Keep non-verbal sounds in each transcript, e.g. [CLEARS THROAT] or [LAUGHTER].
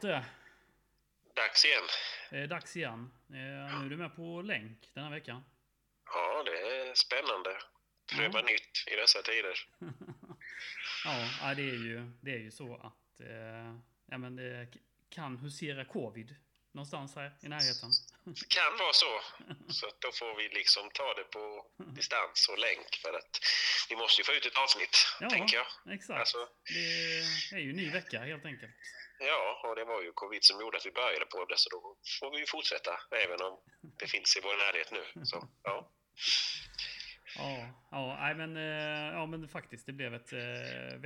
det. Dags igen. Det är dags igen. Eh, Nu är du med på länk den här veckan. Ja, det är spännande. Pröva Ja. nytt i dessa tider. [LAUGHS] Ja, det är ju, det är ju så att eh, ja, men det k- kan husera covid någonstans här i närheten. [LAUGHS] Kan vara så. Så då får vi liksom ta det på distans och länk för att vi måste ju få ut ett avsnitt, Ja, tänker jag. exakt. Alltså- Det är ju ny vecka helt enkelt. Ja, och det var ju covid som gjorde att vi började på det, så då får vi ju fortsätta även om det finns i vår närhet nu. Så, ja. Ja, ja, men, eh, ja, men faktiskt, det blev ett eh,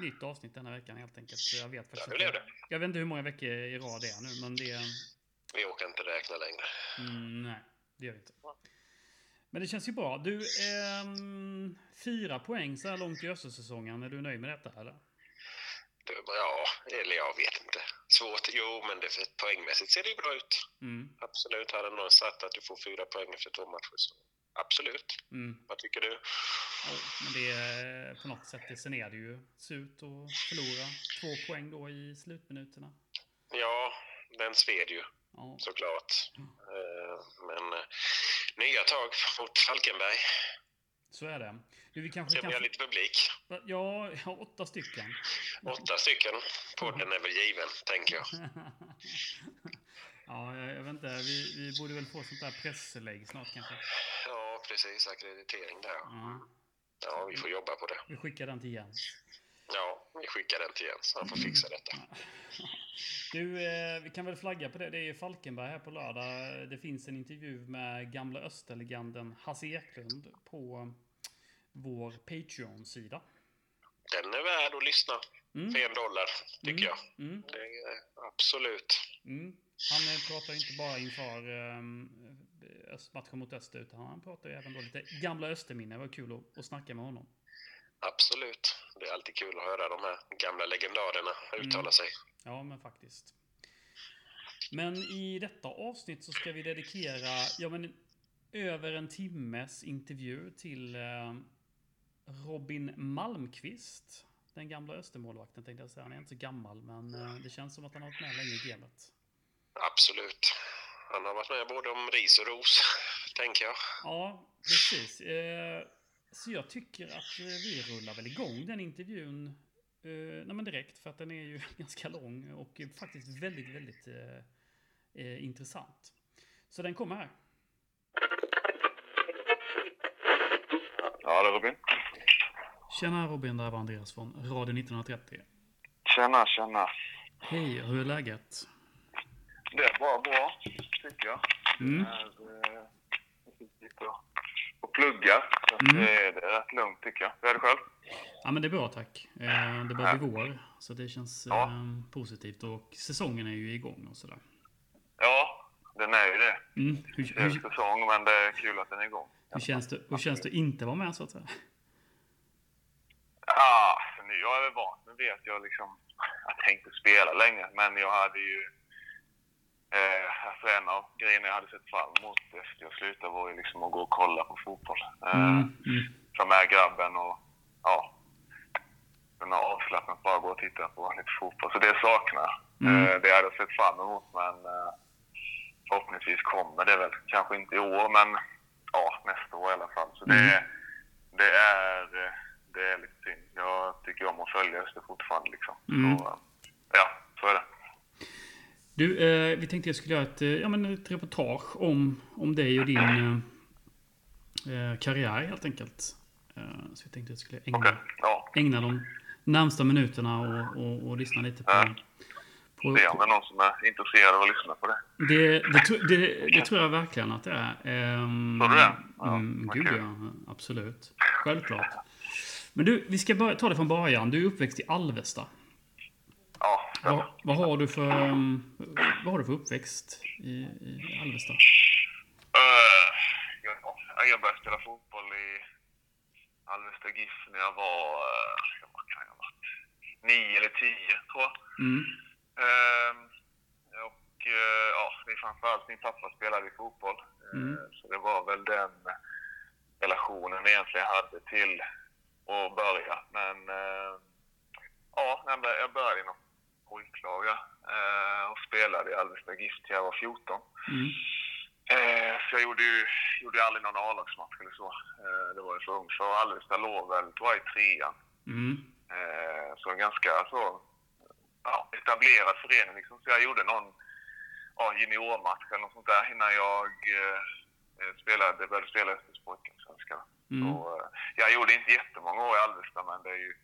nytt avsnitt den här veckan helt enkelt. Jag vet faktiskt Ja, det det. Jag vet inte hur många veckor i rad det är nu, men det... Vi orkar inte räkna längre. Mm, nej, det gör vi inte. Men det känns ju bra. Du, ehm, fyra poäng så här långt i Östersäsongen. Är du nöjd med detta eller? Ja, eller jag vet inte. Svårt. Jo, men det, poängmässigt ser det ju bra ut. Mm, Absolut. Hade någon sagt att du får fyra poäng efter två matcher så absolut. mm. Vad tycker du? Ja, men det är på något sätt, sen är det ju surt att förlora två poäng då i slutminuterna. Ja, den sved ju Ja, såklart. Eh, Men eh, nya tag mot Falkenberg. så är det. Du, vi kanske Ser kan... vi har lite publik. Ja, ja, åtta stycken. Åtta stycken. Podden är väl given, tänker jag. [LAUGHS] ja, jag, jag vet inte. Vi, vi borde väl få sånt där presslägg snart kanske. Ja, precis. Akkreditering där. Ja, Ja, vi får jobba på det. vi skickar den till Jens. Ja, vi skickar den till Jens. Han får fixa detta. [LAUGHS] Du, eh, vi kan väl flagga på det. Det är Falkenberg här på lördag. Det finns en intervju med gamla Österlegenden Hasse Eklund på vår Patreon-sida. Den är värd att lyssna Mm. för en dollar, tycker Mm. jag. Mm. Är absolut. Mm. Han eh, pratar inte bara inför um, matchen mot Öster, utan han pratar även då lite gamla Österminnen. Det var kul att, att snacka med honom. Absolut. Det är alltid kul att höra de här gamla legendarerna uttala Mm. sig. Ja, men faktiskt. Men i detta avsnitt så ska vi dedikera ja, men, över en timmes intervju till eh, Robin Malmqvist. Den gamla Östermålvakten tänkte jag säga. Han är inte så gammal, men eh, det känns som att han har varit med länge i gamet. Absolut. Han har varit med både om ris och ros, [LAUGHS] tänker jag. Ja, precis. Eh, så jag tycker att vi rullar väl igång den intervjun eh, nej, men direkt, för att den är ju [LAUGHS] ganska lång och faktiskt väldigt, väldigt intressant. Så den kommer här. Ja, det är Robin. Tjena Robin, det här var Andreas från Radio 1930. Tjena, tjena. Hej, hur är läget? Det är bara bra, tycker jag. Mm. Är, eh, jag sitter och- och pluggar. Så Mm. det, är, det är rätt lugnt, tycker jag. Hur är det själv? Ja, men det är bra tack. Eh, det börjar bli vår, så det känns eh, Ja. positivt och säsongen är ju igång och sådär. Ja, den är ju det. Mm. Hur, Det är hur, säsong, men det är kul att den är igång. hur, känns det, hur känns det att inte vara med så att säga? Ja, alltså, nu, jag är väl van. Nu vet jag liksom jag inte spela länge, men jag hade ju... Eh, alltså en av grejerna jag hade sett fram emot efter jag slutade var ju liksom att gå och kolla på fotboll. Eh, Mm. Mm. ta med grabben och ja, kunna avslappnat bara gå och titta på lite fotboll. Så det saknar. Mm. Eh, Det hade jag sett fram emot men eh, förhoppningsvis kommer det väl. Kanske inte i år men ja, nästa år i alla fall. Så det, Mm. det, är, eh, det är lite synd. Jag tycker om att följa Öster fortfarande liksom. Mm. Så, eh, ja, så är det. Du, eh, vi tänkte jag skulle göra ett, eh, ja, men ett reportage om, om dig och din eh, eh, karriär helt enkelt. Eh, så vi tänkte jag skulle ägna, Okej, ja. ägna de närmsta minuterna och, och, och lyssna lite på... Ja. på, Se om det är någon som är intresserad av att lyssna på det. det, det, det, det tror jag verkligen att det är. Ehm, Tror du det? Ja, mm, gud ja, absolut. Självklart. Men du, vi ska börja, ta det från början. Du är uppväxt i Alvesta. Ja. Vad, vad, har du för, um, vad har du för uppväxt i, i Alvesta? Uh, ja, jag började spela fotboll i Alvesta GIF när jag var, uh, vad kan jag ha varit, nio eller tio tror jag. Mm. Ehm, och eh, ja, det är framförallt min pappa spelade i fotboll. Eh, Mm. Så det var väl den relationen vi egentligen hade till att börja. Men eh, ja, jag började inom pojklag. ja. eh, och spelade i Alvesta GIF till jag var 14. Mm. Eh, så jag gjorde ju gjorde aldrig någon A-lagsmatch eller så. Eh, det var ju för ung. Så Alvesta låg väl, tror jag, i trean. Mm. Eh, så en ganska så, ja, etablerad förening. Liksom. Så jag gjorde någon ja, juniormatch eller något sånt där innan jag eh, spelade, började spela Östers pojkallsvenska. Mm. Så, eh, jag gjorde inte jättemånga år i Alvesta, men det är ju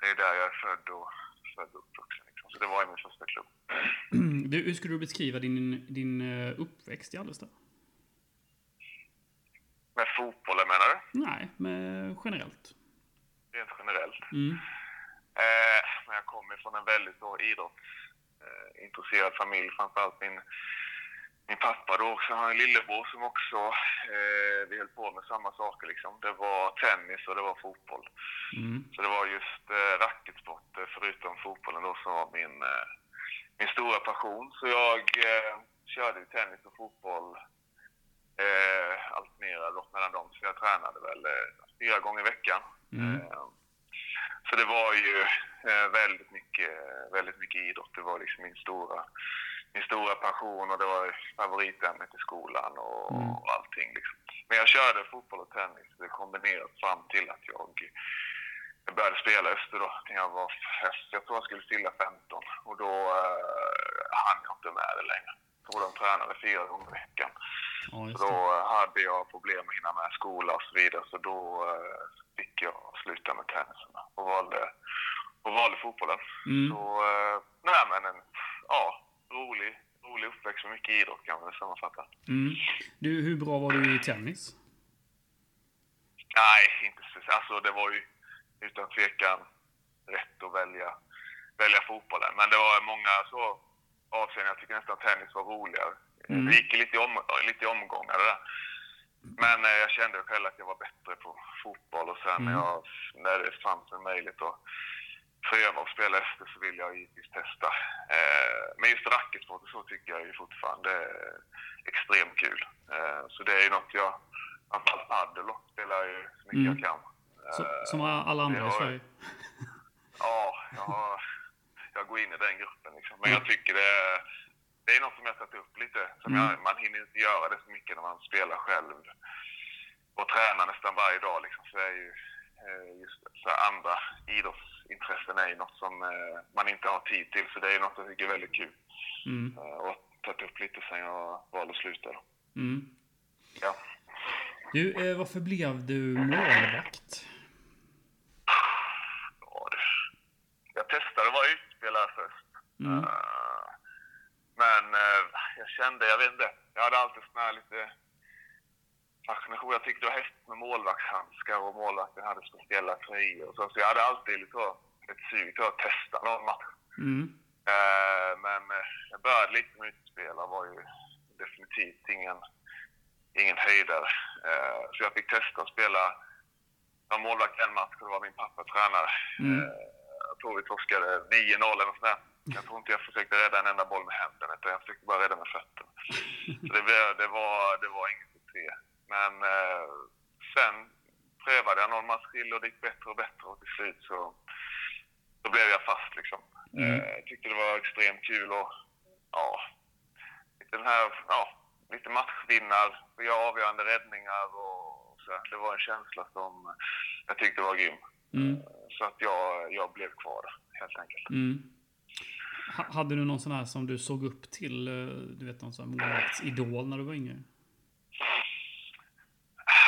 det är där jag är född och, född och uppvuxen. Liksom. Så det var ju min första klubb. [CLEARS THROAT] Du, hur skulle du beskriva din, din eh, uppväxt i Alvesta? Med fotbollen menar du? Nej, men generellt. Rent generellt. Mm. Eh, men jag kommer från en väldigt så idrottsintresserad familj. Framförallt min, min pappa då också. Han har en lillebror som också, eh, vi höll på med samma saker liksom. Det var tennis och det var fotboll. Mm. Så det var just eh, racketsport eh, förutom fotbollen då som var min, eh, min stora passion. Så jag eh, körde tennis och fotboll eh, alternerade mellan dem. Så jag tränade väl eh, fyra gånger i veckan. Mm. Eh, så det var ju väldigt, mycket, väldigt mycket idrott. Det var liksom min stora, min stora passion och det var favoritämnet i skolan och, Mm. och allting. Liksom. Men jag körde fotboll och tennis det kombinerat fram till att jag, jag började spela Öster då, när jag var, jag tror jag skulle fylla 15 och då eh, hann jag inte med det längre. Så de tränade fyra gånger i veckan. Ja, Så då eh, hade jag problem att hinna med skola och så vidare. Så då eh, fick jag sluta med tennisen och valde, och valde fotbollen. Mm. Så, eh, nej men en, ja, rolig, rolig uppväxt med mycket idrott kan man sammanfatta. Mm. Du, hur bra var du i tennis? Nej, inte så. Alltså det var ju utan tvekan rätt att välja, välja fotbollen. Men det var många så avseenden. Jag tycker nästan tennis var roligare. Mm. Det gick lite om, lite omgångar det där. Men eh, jag kände själv att jag var bättre på fotboll och sen Mm. jag, när det fanns en möjlighet att pröva och spela efter så vill jag givetvis testa. Eh, men just racketsport så tycker jag ju fortfarande är extremt kul. Eh, så det är ju något jag, framförallt padel spelar jag ju så mycket Mm. jag kan. Så, Eh, som alla andra i Sverige? [LAUGHS] Ja, jag, har, jag går in i den gruppen liksom. Men Mm. jag tycker det är, det är något som jag har tagit upp lite. Som Mm. jag, man hinner inte göra det så mycket när man spelar själv och tränar nästan varje dag liksom. Så är ju just så andra idrottsintressen är ju något som eh, man inte har tid till. Så det är ju något jag tycker är väldigt kul. Mm. Eh, Och har tagit upp lite sen jag valde att sluta. Mm. Ja. Du, eh, varför blev du målvakt? Ja. Jag testade att vara utspelare först. Mm. Men jag kände, jag vet inte, jag hade alltid sån här lite fascination. Jag tyckte det var häftigt med målvaktshandskar och målvakten hade speciella tröjor och så. Så jag hade alltid lite så, ett sug till att testa någon match. Mm. Eh, men eh, jag började lite med utspelare var ju definitivt ingen, ingen höjdare. Eh, så jag fick testa att spela som målvakt en match och det var min pappa tränare. Mm. Eh, jag tror vi torskade 9-0 eller något sånt där. Jag tror inte jag försökte rädda en enda boll med händerna utan jag försökte bara rädda med fötterna. [LAUGHS] Så det, blev, det, var, det var ingen succé. Men eh, sen prövade jag någon match till och det gick bättre och bättre och till slut så, så blev jag fast liksom. Mm. Eh, jag tyckte det var extremt kul och ja, lite den här, ja, lite matchvinnar, vi gör avgörande räddningar och, så. Det var en känsla som jag tyckte var grym. Mm. Så att jag, jag blev kvar där, helt enkelt. Mm. Ha- Hade du någon sån här som du såg upp till, eh, du vet någon sån här målvaktsidol när du var yngre?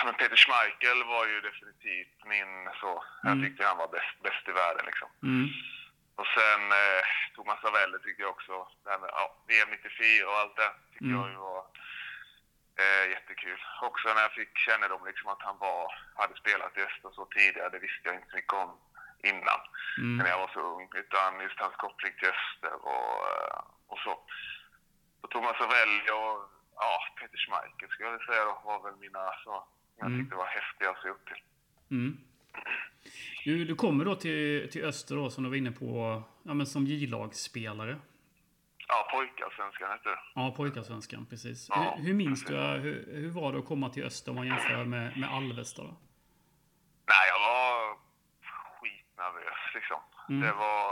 Men Peter Schmeichel var ju definitivt min så. Jag Mm. tyckte han var bäst, bäst i världen liksom. Mm. Och sen eh, Thomas Ravelli tyckte jag också, det här med ja, VM 94 och allt det tyckte Mm. jag ju var eh, jättekul. Också när jag fick kännedom liksom att han var, hade spelat i Öster så tidigare, det visste jag inte så mycket om innan Mm. när jag var så ung. Utan just hans koppling till Öster och, eh, och så. Så Thomas Ravelli och ja, Peter Schmeichel skulle jag säga då, var väl mina så, jag Mm. tyckte var häftiga att se upp till. Mm. Du, du kommer då till, till Öster då, som du var inne på, ja, men som J-lagsspelare. Ja, pojkarsvenskan hette det. Ja, pojkarsvenskan, precis. Ja, hur, hur minns precis. du, hur, hur var det att komma till Öster om man jämför med, med Alvesta då? Nej, jag var skitnervös liksom. Mm. Det var,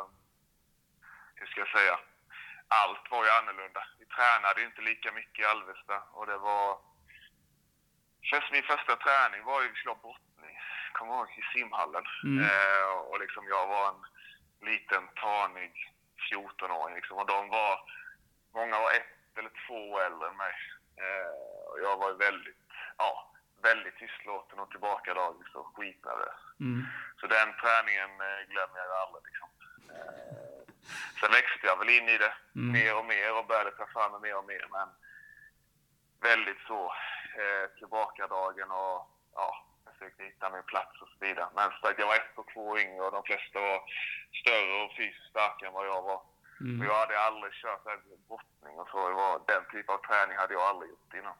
eh, hur ska jag säga? allt var ju annorlunda. Vi tränade inte lika mycket i Alvesta och det var... Först, min första träning var ju, vi skulle ha brottning, kommer ihåg, i simhallen. Mm. Eh, och liksom jag var en liten tanig 14-åring liksom. Och de var, många var ett eller två år äldre än mig. Eh, och jag var väldigt, ja, väldigt tystlåten och tillbakadragen så skitnervös. Mm. Så den träningen eh, glömmer jag aldrig liksom. Eh, sen växte jag väl in i det Mm. mer och mer och började ta fram mig mer och mer. Men väldigt så eh, tillbakadragen och ja, försökte hitta min plats och så vidare. Men så jag var ett och två yngre och de flesta var större och fysiskt starkare än vad jag var. Mm. Och jag hade aldrig kört brottning och så. Var, den typen av träning hade jag aldrig gjort innan.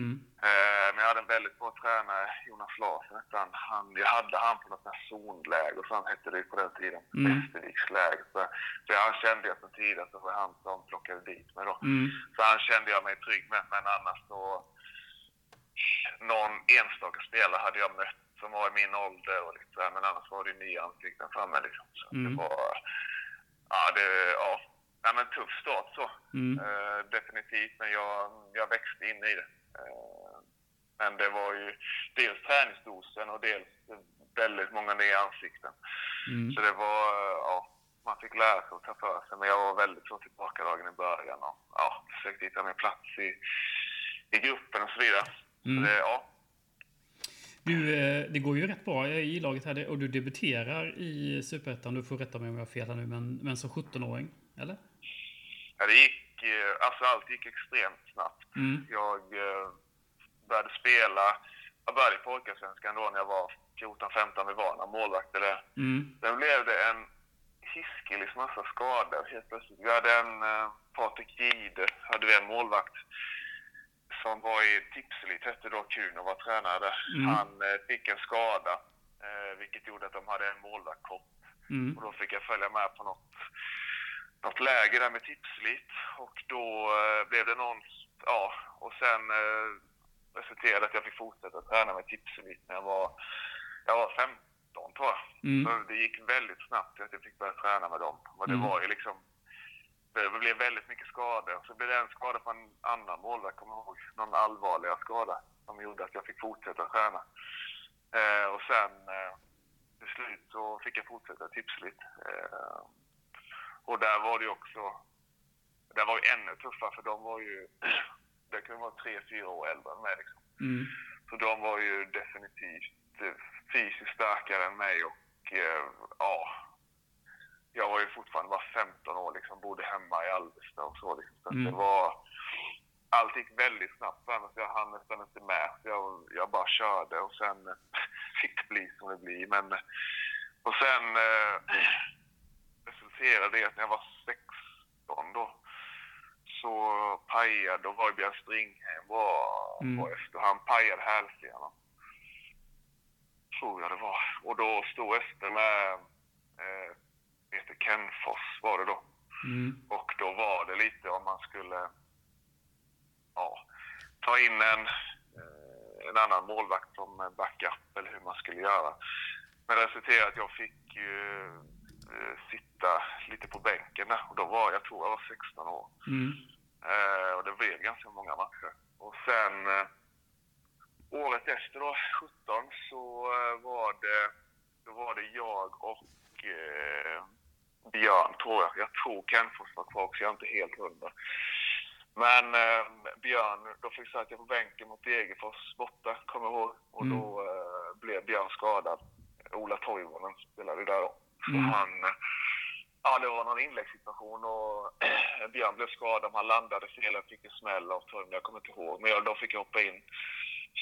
Mm. Eh, men jag hade en väldigt bra tränare, Jonas Larsson hette han. han. Jag hade han på något här zonläger, och så hette det på den tiden. Mm. Västerviksläger. Så, så han kände jag sedan tidigare, så var han som plockade dit mig då. Mm. Så han kände jag mig trygg med. Men annars så... Någon enstaka spelare hade jag mött som var i min ålder och lite här, men annars var det nya ansikten framme liksom. Så Mm. det var... Ja, det... Ja. Nej, men tuff start så. Mm. Eh, definitivt, men jag, jag växte in i det. Eh, men det var ju dels träningsdosen och dels väldigt många nya ansikten. Mm. Så det var, ja, man fick lära sig att ta för sig. Men jag var väldigt så tillbakadragen i början och ja, försökte hitta min plats i, i gruppen och så vidare. Mm. Det, ja, Du, eh, det går ju rätt bra i laget här och du debuterar i Superettan. Du får rätta mig om jag har fel här nu, men, men som 17-åring, eller? ja, det gick, eh, alltså allt gick extremt snabbt. Mm. Jag eh, började spela, jag började i pojkallsvenskan då när jag var 14-15, vi var några målvakter där. Mm. Sen blev det en hiskelig massa skador helt plötsligt. Vi hade en eh, Patrik Gide, hade vi en målvakt som var i Tipselit, hette då Kuno, var tränare där. Mm. Han eh, fick en skada, eh, vilket gjorde att de hade en målvakt kort. Mm. Och då fick jag följa med på något, något läger där med Tipselit. Och då eh, blev det någon, ja, och sen eh, resulterade att jag fick fortsätta träna med Tipselit när jag var, jag var 15 tror jag. Mm. Så det gick väldigt snabbt att jag fick börja träna med dem. Och det Mm. var ju liksom... Det blev väldigt mycket skador. Så blev det en skada på en annan målvakt, kommer jag ihåg. Någon allvarligare skada som gjorde att jag fick fortsätta träna. Eh, och sen eh, till slut så fick jag fortsätta tipsligt. Eh, och där var det också... Det var ju ännu tuffare för de var ju... [CLEARS THROAT] Det kunde vara tre, fyra år äldre än mig liksom. Mm. Så de var ju definitivt eh, fysiskt starkare än mig och eh, ja, jag var ju fortfarande bara 15 år liksom, bodde hemma i Alvesta och så liksom. Så Mm. det var, allt gick väldigt snabbt för så jag hann nästan inte med. Jag, jag bara körde och sen [LAUGHS] fick det bli som det blir. Men, och sen eh, resulterade det att när jag var 16 då så pajade, då var ju Björn Stringheim var, Mm. var efter. Han pajade hälsenan. Tror jag det var. Och då stod Ester med Peter Kenfors var det då. Mm. Och då var det lite om man skulle ja, ta in en, eh, en annan målvakt som backup eller hur man skulle göra. Men det resulterade att jag fick ju eh, sitta lite på bänken där. Och då var jag, tror jag var 16 år. Mm. Eh, och det blev ganska många matcher. Och sen eh, året efter då, 17, så eh, var det, då var det jag och Björn, tror jag. Jag tror Kenfors var kvar också, jag är inte helt hundra. Men eh, Björn, då fick jag på bänken mot Degerfors borta, kommer jag ihåg. Och Mm. då eh, blev Björn skadad. Ola Toivonen spelade där då. Så Mm. han, eh, ja det var någon inläggssituation och [CLEARS THROAT] Björn blev skadad. Han landade fel, och fick en smäll av Toivonen, jag kommer inte ihåg. Men jag, då fick jag hoppa in.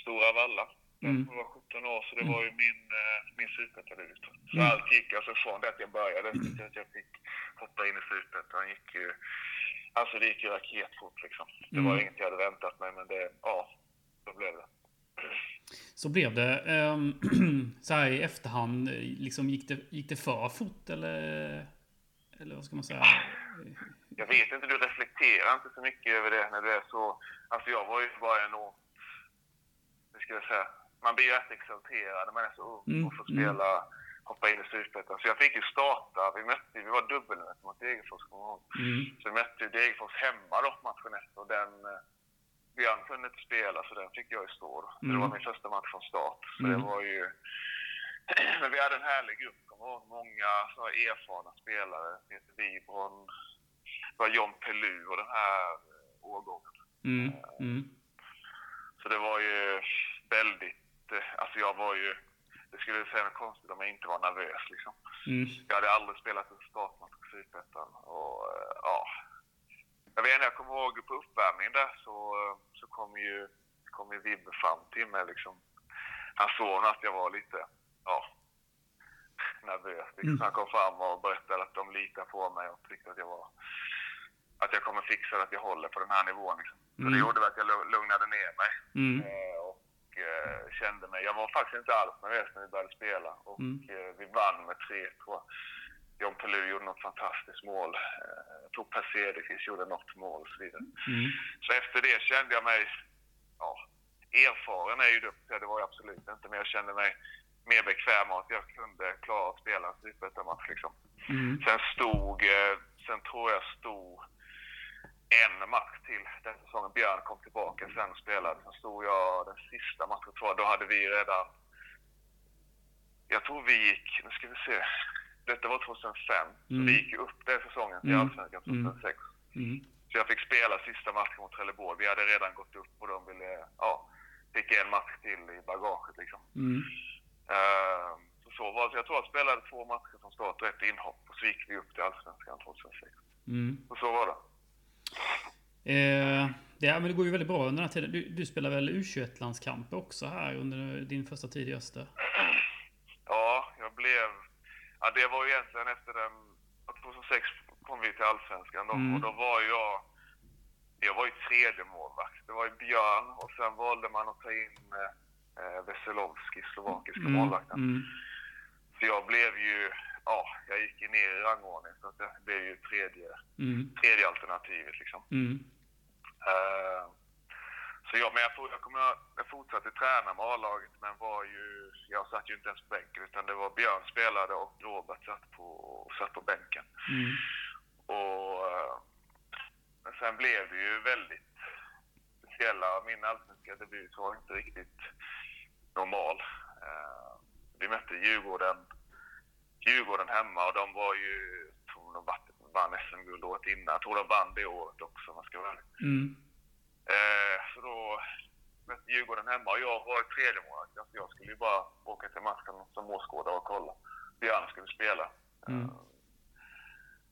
Stora Valla. Mm. Jag var 17 år, så det var ju min, eh, min superettadebut. Så Mm. allt gick alltså från det att jag började till att jag fick hoppa in i superettan gick ju... Alltså det gick ju raketfort liksom. Det var Mm. inget jag hade väntat mig, men det... Ja, så blev det. Så blev det. ehm, [CLEARS THROAT] så här i efterhand, liksom gick det, gick det för fort eller? Eller vad ska man säga? Jag vet inte, du reflekterar inte så mycket över det när du är så... Alltså jag var ju bara en år... Ska jag säga? Man blir ju rätt exalterad när man är så ung Mm, och får mm. spela hoppa in i Superettan. Så jag fick ju starta. Vi mötte, vi var dubbelmöte mot Degerfors, kommer ihåg. Mm. Så vi mötte ju Degerfors hemma då, matchen efter. Och den, eh, Björn kunde inte spela, så den fick jag ju stå. då. Mm. Det var min första match från start. Så Mm. det var ju... [CLEARS THROAT] Men vi hade en härlig grupp, kommer ihåg. Många så erfarna spelare. Peter Wibron, det var John Pelu och den här eh, årgången. Mm. Mm. Så det var ju väldigt... eh, Alltså jag var ju... Det skulle säga något konstigt om jag inte var nervös liksom. Mm. Jag hade aldrig spelat en startmatch på Superettan och eh, ja. Jag vet inte, jag kommer ihåg på uppvärmningen där så, eh, så kom ju, kom ju Vibbe fram till mig liksom. Han såg att jag var lite, ja, nervös. Liksom. Mm. Så Han kom fram och berättade att de litar på mig och tyckte att jag var, att jag kommer fixa det, att jag håller på den här nivån liksom. Så Mm. det gjorde väl att jag lu- lugnade ner mig. Mm. Eh, eh, kände mig, jag var faktiskt inte alls nervös när vi började spela. Och Mm. eh, vi vann med 3 tror jag. John Pelu gjorde något fantastiskt mål. Eh, jag tror Per Cederqvist gjorde något mål och så vidare. Mm. Så efter det kände jag mig, ja, erfaren är ju dumt, det var jag absolut inte, men jag kände mig mer bekväm med att jag kunde klara att spela en superettan-match liksom. Mm. Sen stod, eh, sen tror jag stod en match till den säsongen. Björn kom tillbaka sen spelade. Sen stod jag den sista matchen kvar. Då hade vi redan... Jag tror vi gick... Nu ska vi se. Detta var 2005. Så Mm. vi gick upp den säsongen till Mm. Allsvenskan 2006. Mm. Så jag fick spela sista matchen mot Trelleborg. Vi hade redan gått upp och de ville... Ja, fick en match till i bagaget liksom. Mm. Eh, så, så var det. Så jag tror jag spelade två matcher från start och ett inhopp. Och så gick vi upp till Allsvenskan 2006. Mm. Och så var det. Eh, ja, men det går ju väldigt bra under den här tiden. Du, du spelar väl U21-landskamper också här under din första tid i Öster? Ja, jag blev... Ja, det var ju egentligen efter den... 2006 kom vi till Allsvenskan då, Mm. och då var jag... Jag var ju tredje målvakt. Det var ju Björn och sen valde man att ta in eh, Veselovski, slovakiska målvakten. Mm. Så jag blev ju... Ja, jag gick ju ner i rangordning så det blev ju tredje, Mm. tredje alternativet liksom. Mm. Eh, så jag, men jag, jag, kommer, jag fortsatte träna med A-laget men var ju, jag satt ju inte ens på bänken utan det var Björn spelade och Robert satt på, satt på bänken. Mm. Och, men sen blev det ju väldigt speciella, min allsvenska debut var inte riktigt normal. Eh, vi mötte Djurgården, Djurgården hemma och de var ju, tror de vann- SM-guld året innan. Jag tror de vann det året också om man ska vara. Mm. Eh, så då mötte Djurgården hemma och jag var tredje målvakt. Alltså jag skulle ju bara åka till matchen som åskådare och kolla. Björn skulle spela. Mm. Eh,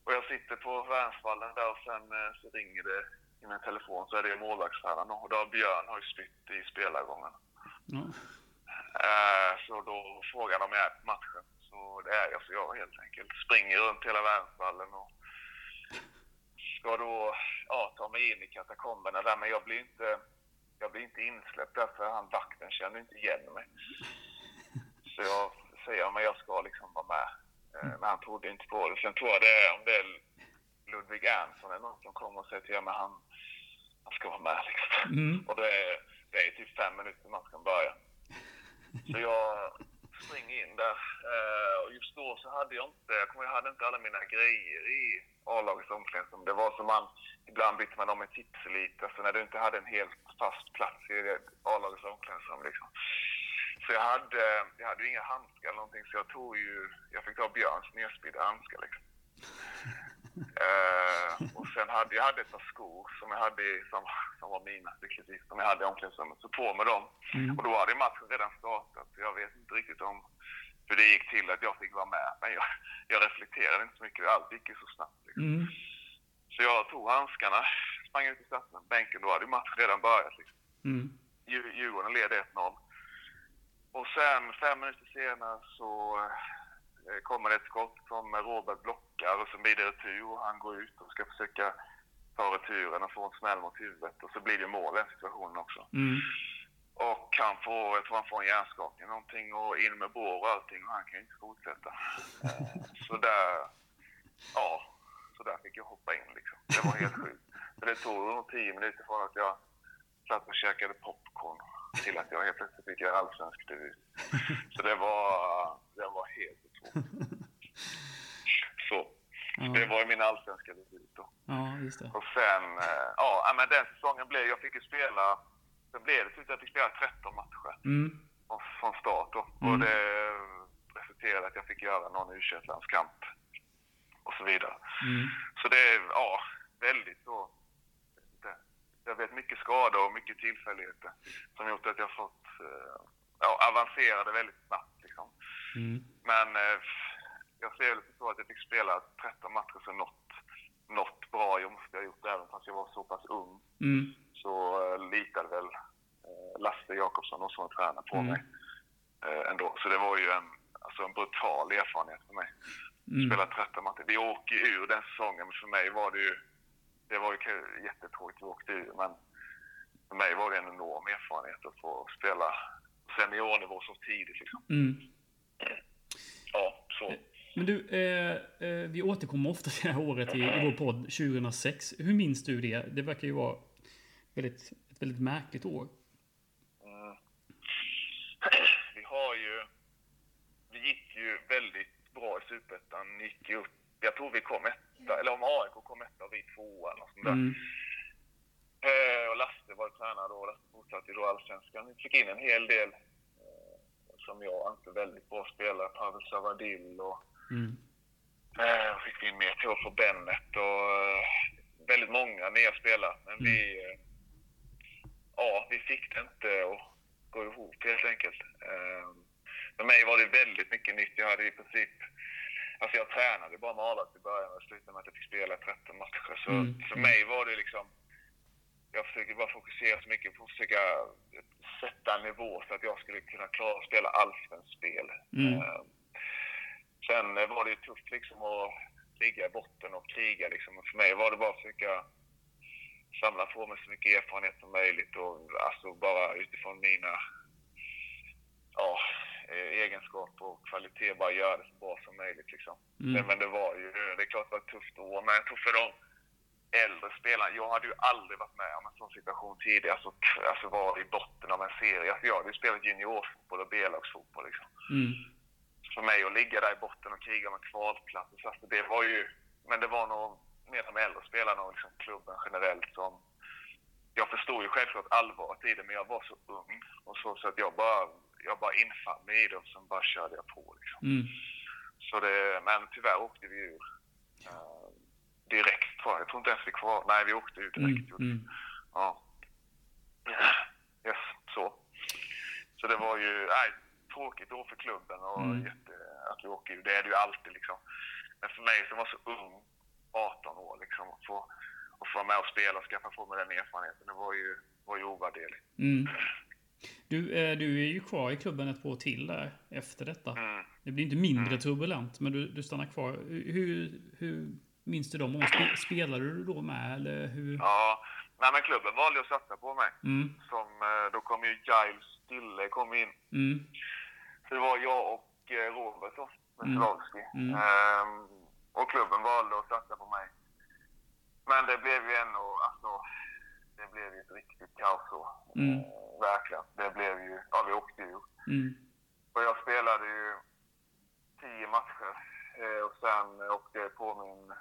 och jag sitter på Värnsvallen där och sen eh, så ringer det i min telefon så är det målvaktstränaren och då har Björn har ju spytt i spelargången. Eh, så då frågar de om jag är på matchen. Så det är jag, så jag helt enkelt springer runt hela Värnsvallen och ska då ja, ta mig in i katakomberna där, men jag blir inte, jag blir inte insläppt där för han vakten känner inte igen mig. Så jag säger men jag ska liksom vara med. Eh, Men han trodde inte på det. Sen tror jag det är, om det är Ludvig Ernson eller någon som kommer och säger till mig han, han ska vara med liksom. Mm. Och det är, det är typ fem minuter matchen börjar. Så jag springer in där. Eh, och just då så hade jag inte, jag kommer, jag hade inte alla mina grejer i A-lagets omklädningsrum. Det var som man, ibland bytte man om i tipselit, alltså när du inte hade en helt fast plats i A-lagets omklädningsrum liksom. Så jag hade, jag hade ju inga handskar eller någonting så jag tog ju, jag fick ta Björns nerspridda handskar liksom. Eh, och sen hade jag hade ett par skor som jag hade som, som var mina, lyckligtvis, som jag hade i omklädningsrummet. Så på med dem. Mm. Och då hade matchen redan startat. Jag vet inte riktigt om hur det gick till att jag fick vara med. Men jag, jag reflekterade inte så mycket. Allt gick ju så snabbt. Liksom. Mm. Så jag tog handskarna, sprang ut i stadsbänken. Då hade ju matchen redan börjat. Liksom. Mm. Djur- Djurgården leder 1-0. Och sen fem minuter senare så eh, kommer det ett skott som Robert blockar och så blir det retur och han går ut och ska försöka ta returen och få en smäll mot huvudet och så blir det mål i den situationen också. Mm. Och han får, jag tror han får en hjärnskakning någonting och in med bår och allting och han kan ju inte fortsätta. [LAUGHS] Så där, ja, så där fick jag hoppa in liksom. Det var helt sjukt. Så det tog nog tio minuter från att jag satt och käkade popcorn till att jag helt plötsligt fick göra allsvensk debut. [LAUGHS] Så det var, det var helt otroligt. Ja, Det var ju min allsvenska debut då. ja just det. Och sen, eh, ja, men den säsongen blev, jag fick ju spela, sen blev det så att jag fick spela 13 matcher Mm, från- från start då. Mm. Och det resulterade att jag fick göra någon u landskamp och så vidare. mm, Så det är, ja, väldigt så. Jag vet mycket skador och mycket tillfälligheter som gjort att jag fått, eh, ja, avancerade väldigt snabbt liksom. mm, Men eh, jag ser att jag fick spela 13 matcher så något, något bra jag måste ha gjort även fast jag var så pass ung. mm, Så eh, litade väl eh, Lasse Jakobsson och som var tränare på Mm. mig eh, ändå. Så det var ju en, alltså en brutal erfarenhet för mig. mm, Spela 13 matcher. Vi åker ju ur den säsongen, men för mig var det ju, det var ju jättetråkigt vi åkte ur, men för mig var det en enorm erfarenhet att få spela seniornivå så tidigt liksom. mm. Ja, så. Men du, eh, eh, vi återkommer ofta till det här året i, i vår podd 2006. Hur minns du det? Det verkar ju vara väldigt, ett väldigt märkligt år. Mm. Vi har ju... Vi gick ju väldigt bra i Superettan. Gick ju upp... Jag tror vi kom etta, eller om AIK kom etta och vi tvåa eller sånt där. Mm, Eh, och Lasse var tränare då, och Lasse fortsatte ju då allsvenskan. Vi fick in en hel del eh, som jag anser väldigt bra spelare. Pavel Savadil och mm, eh, fick vi in mer Tofo Bennett och eh, väldigt många nya spelare. Men Mm. vi... Eh, ja, vi fick det inte att gå ihop helt enkelt. Eh, för mig var det väldigt mycket nytt. Jag hade i princip... Alltså jag tränade bara med A-laget i början och slutade med att jag fick spela 13 matcher. Så Mm. för mig var det liksom... Jag försökte bara fokusera så mycket på att försöka sätta en nivå så att jag skulle kunna klara att spela allsvenskt spel. Mm. Sen eh, var det tufft liksom att ligga i botten och kriga liksom. För mig var det bara att försöka samla på mig så mycket erfarenhet som möjligt och alltså bara utifrån mina ja, eh, egenskaper och kvalitet bara göra det så bra som möjligt liksom. Mm. Men, det var ju, det är klart det var ett tufft år, men jag tror för de äldre spelarna, jag hade ju aldrig varit med om en sån situation tidigare, alltså, alltså vara i botten av en serie. Alltså jag hade ju spelat juniorfotboll och B-lagsfotboll liksom mm, för mig att ligga där i botten och kriga med kvalplatser. Så alltså det var ju, men det var nog mer de äldre spelarna och liksom klubben generellt som... Jag förstod ju självklart allvaret i det, men jag var så ung och så, så att jag bara, jag bara infann mig i det och sen bara körde jag på. Liksom. mm, Så det, men tyvärr åkte vi ur eh, direkt tror jag. Jag tror inte ens vi kvar. Nej, vi åkte ur direkt. mm, mm. Ja. Yes, så. Så det var ju nej, tråkigt år för klubben och Mm. jätte, att vi åker ur. Det är det ju alltid liksom. Men för mig som var så ung, 18 år liksom, att få, att få vara med och spela och skaffa på mig den erfarenheten, det var ju, var ju ovärderligt. Mm. Du, eh, du är ju kvar i klubben ett år till där efter detta. Mm. Det blir inte mindre turbulent, men du, du stannar kvar. Hur, hur minns du de åren? Spe- Spelade du då med, eller hur? Ja, nej men klubben valde att satsa på mig. Mm, Som, eh, då kom ju Giles Stille kom in. mm, Så det var jag och eh, Robert då, Mm. Slavski. Mm. Ehm, och klubben valde att satsa på mig. Men det blev ju ändå, alltså, det blev ju ett riktigt kaos då. Mm. Eh, verkligen. Det blev ju, ja vi åkte ju. mm, Och jag spelade ju tio matcher eh, och sen åkte jag på min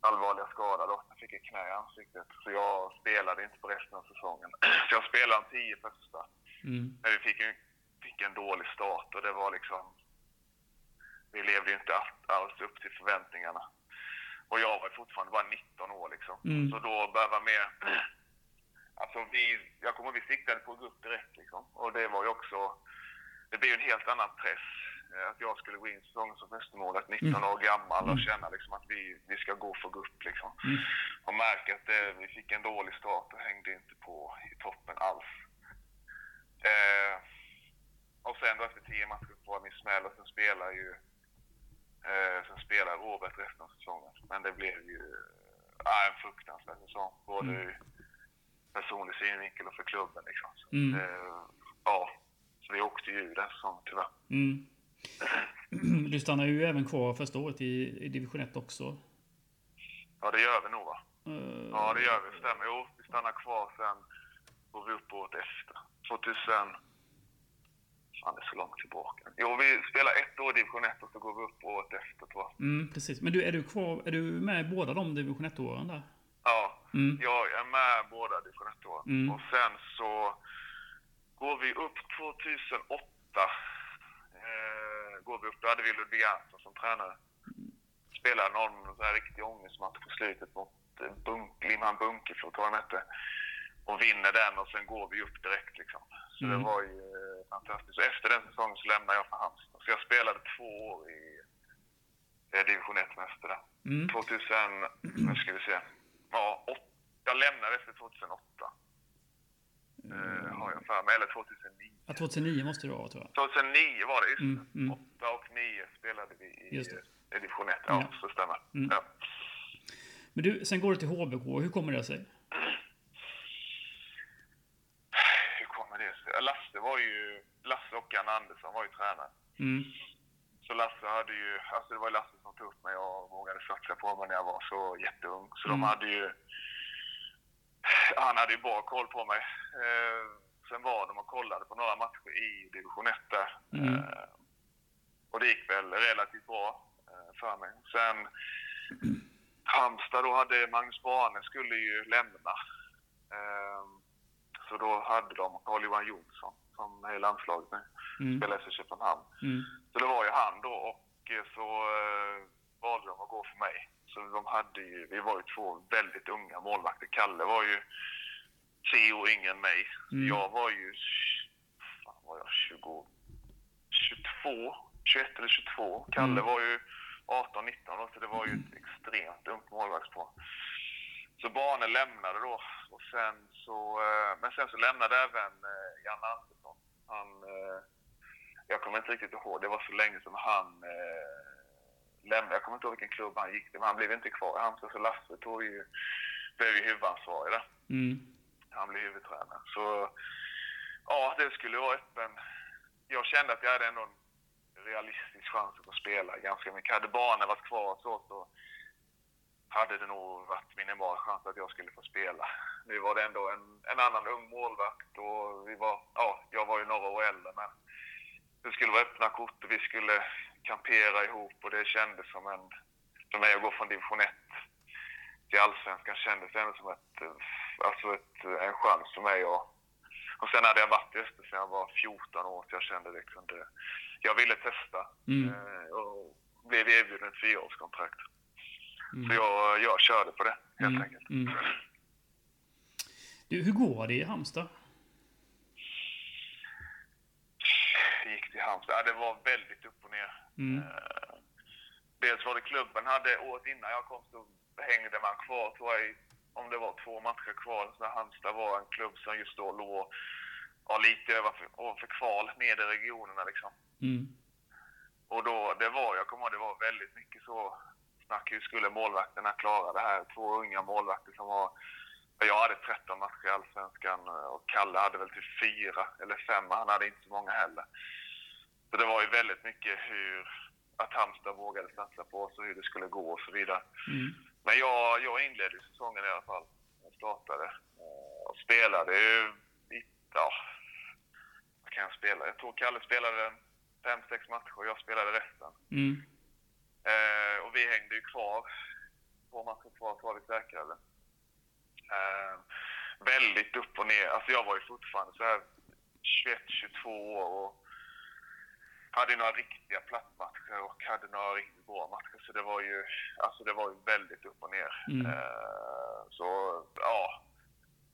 allvarliga skada då. Jag fick ett knä i ansiktet. Så jag spelade inte på resten av säsongen. [CLEARS THROAT] Så jag spelade de tio första. mm, Men vi fick, ju, fick en dålig start och det var liksom... Vi levde ju inte all- alls upp till förväntningarna. Och jag var fortfarande bara 19 år liksom. Mm. Så då började vara med... [CLEARS THROAT] Alltså vi, jag kommer vi siktade på att gå upp direkt liksom. Och det var ju också... Det blev en helt annan press. eh, Att jag skulle gå in säsongen som förstemålet, 19 Mm. år gammal och Mm. känna liksom att vi, vi ska gå för upp liksom. mm, Och märka att det, vi fick en dålig start och hängde inte på i toppen alls. Eh, och sen då efter tio matcher kvar min smäll och sen spelar ju eh, sen spelar Robert resten av säsongen. Men det blev ju eh, en fruktansvärd säsong. Både Mm. ur personlig synvinkel och för klubben liksom. Så, Mm. eh, ja, så vi åkte ju ur den säsongen tyvärr. mm. [CLEARS THROAT] Du stannar ju även kvar första året i, i division 1 också. Ja, det gör vi nog va? Eh, Ja, det gör vi. Stämmer. Jo, vi stannar kvar sen går vi upp året efter. 2000... det är så långt tillbaka. Jo, vi spelar ett år i division 1 och så går vi upp året efter tror jag. Mm, precis. Men du, är du kvar, är du med i båda de division 1-åren där? Ja, Mm. jag är med båda division 1-åren. Mm. Och sen så går vi upp 2008. Eh, går vi upp, då hade vi Ludvig Ernst som tränare. Spelade någon så här riktig ångestmatch på slutet mot Bunk, Limhamn Bunkeflo tror jag han hette. Och vinner den och sen går vi upp direkt liksom. Så Mm. det var ju eh, fantastiskt. Och efter den säsongen så lämnade jag för Halmstad. Så jag spelade två år i eh, division 1-mästare där. Mm. 2000, nu ska vi se. Ja, åt, jag lämnade efter 2008. Eh, har jag för mig. Eller 2009. Ja, 2009 måste det vara, tror jag. 2009 var det, just Mm, mm. 8 och 9 spelade vi i eh, division 1. Ja, Ja. så stämmer. Mm. Ja. Men du, sen går du till HBK. Hur kommer det sig? [CLEARS THROAT] Hur kommer det sig? Lasse var ju, Lasse och Anna Andersson var ju tränare. Mm. Så Lasse hade ju, alltså det var Lasse som tog upp mig och vågade satsa på mig när jag var så jätteung. Så Mm. de hade ju, han hade ju bra koll på mig. Eh, sen var de och kollade på några matcher i division 1 där. Mm. Eh, och det gick väl relativt bra eh, för mig. Sen Halmstad då hade Magnus Bane skulle ju lämna. Eh, så då hade de Carl-Johan Jonsson som är i landslaget nu, Mm. spelar för Köpenhamn. Mm. Så det var ju han då och eh, så eh, valde de att gå för mig. Så de hade ju, vi var ju två väldigt unga målvakter. Kalle var ju tre år yngre än mig. Mm. Jag var ju, fan var jag 20, 22, 21 eller 22. Kalle Mm. var ju 18, 19 då, så det var ju ett extremt ungt målvaktspar. Så Bane lämnade då och sen så, eh, men sen så lämnade även eh, Janne Andersson. Han, eh, jag kommer inte riktigt ihåg, det var så länge som han lämnade. Jag kommer inte ihåg vilken klubb han gick till, men han blev inte kvar Halmstad. Så Lasse tog ju, blev ju huvudansvarig där. Mm. Han blev huvudtränare. Så ja, det skulle vara öppen. Jag kände att jag hade ändå en realistisk chans att få spela ganska mycket. Hade barnen varit kvar så, så hade det nog varit minimal chans att jag skulle få spela. Nu var det ändå en, en annan ung målvakt och vi var, ja, jag var ju några år äldre men det skulle vara öppna kort och vi skulle kampera ihop och det kändes som en, för mig att gå från division 1 till allsvenskan kändes ändå som ett, alltså ett, en chans för mig och, och sen hade jag varit i Öster sedan jag var 14 år så jag kände liksom det, jag ville testa Mm. eh, och blev erbjuden ett fyraårskontrakt. Mm. Så jag, jag körde på det helt Mm. enkelt. Mm. Du, hur går det i Halmstad? gick till Halmstad. Ja, det var väldigt upp och ner. Mm. Eh, dels var det klubben hade, året innan jag kom så hängde man kvar, tror jag, i, om det var två matcher kvar. Så Halmstad var en klubb som just då låg ja, lite ovanför, ovanför kval, nere i regionerna liksom. Mm. Och då, det var, jag kommer ihåg, det var väldigt mycket så snack, hur skulle målvakterna klara det här? Två unga målvakter som var, jag hade 13 matcher i Allsvenskan och Kalle hade väl typ fyra eller fem, han hade inte så många heller. Så det var ju väldigt mycket hur, att Halmstad vågade satsa på oss och hur det skulle gå och så vidare. Mm. Men jag, jag inledde säsongen i alla fall. Jag startade eh, och spelade ju ja, vad kan jag spela? Jag tror Kalle spelade fem, sex matcher och jag spelade resten. Mm. Eh, och vi hängde ju kvar. Två matcher kvar så var vi säkrade. Eh, väldigt upp och ner. Alltså jag var ju fortfarande så här 21, 22 år och hade några riktiga plattmatcher och hade några riktigt bra matcher. Så det var ju, alltså det var ju väldigt upp och ner. Mm. Eh, så ja,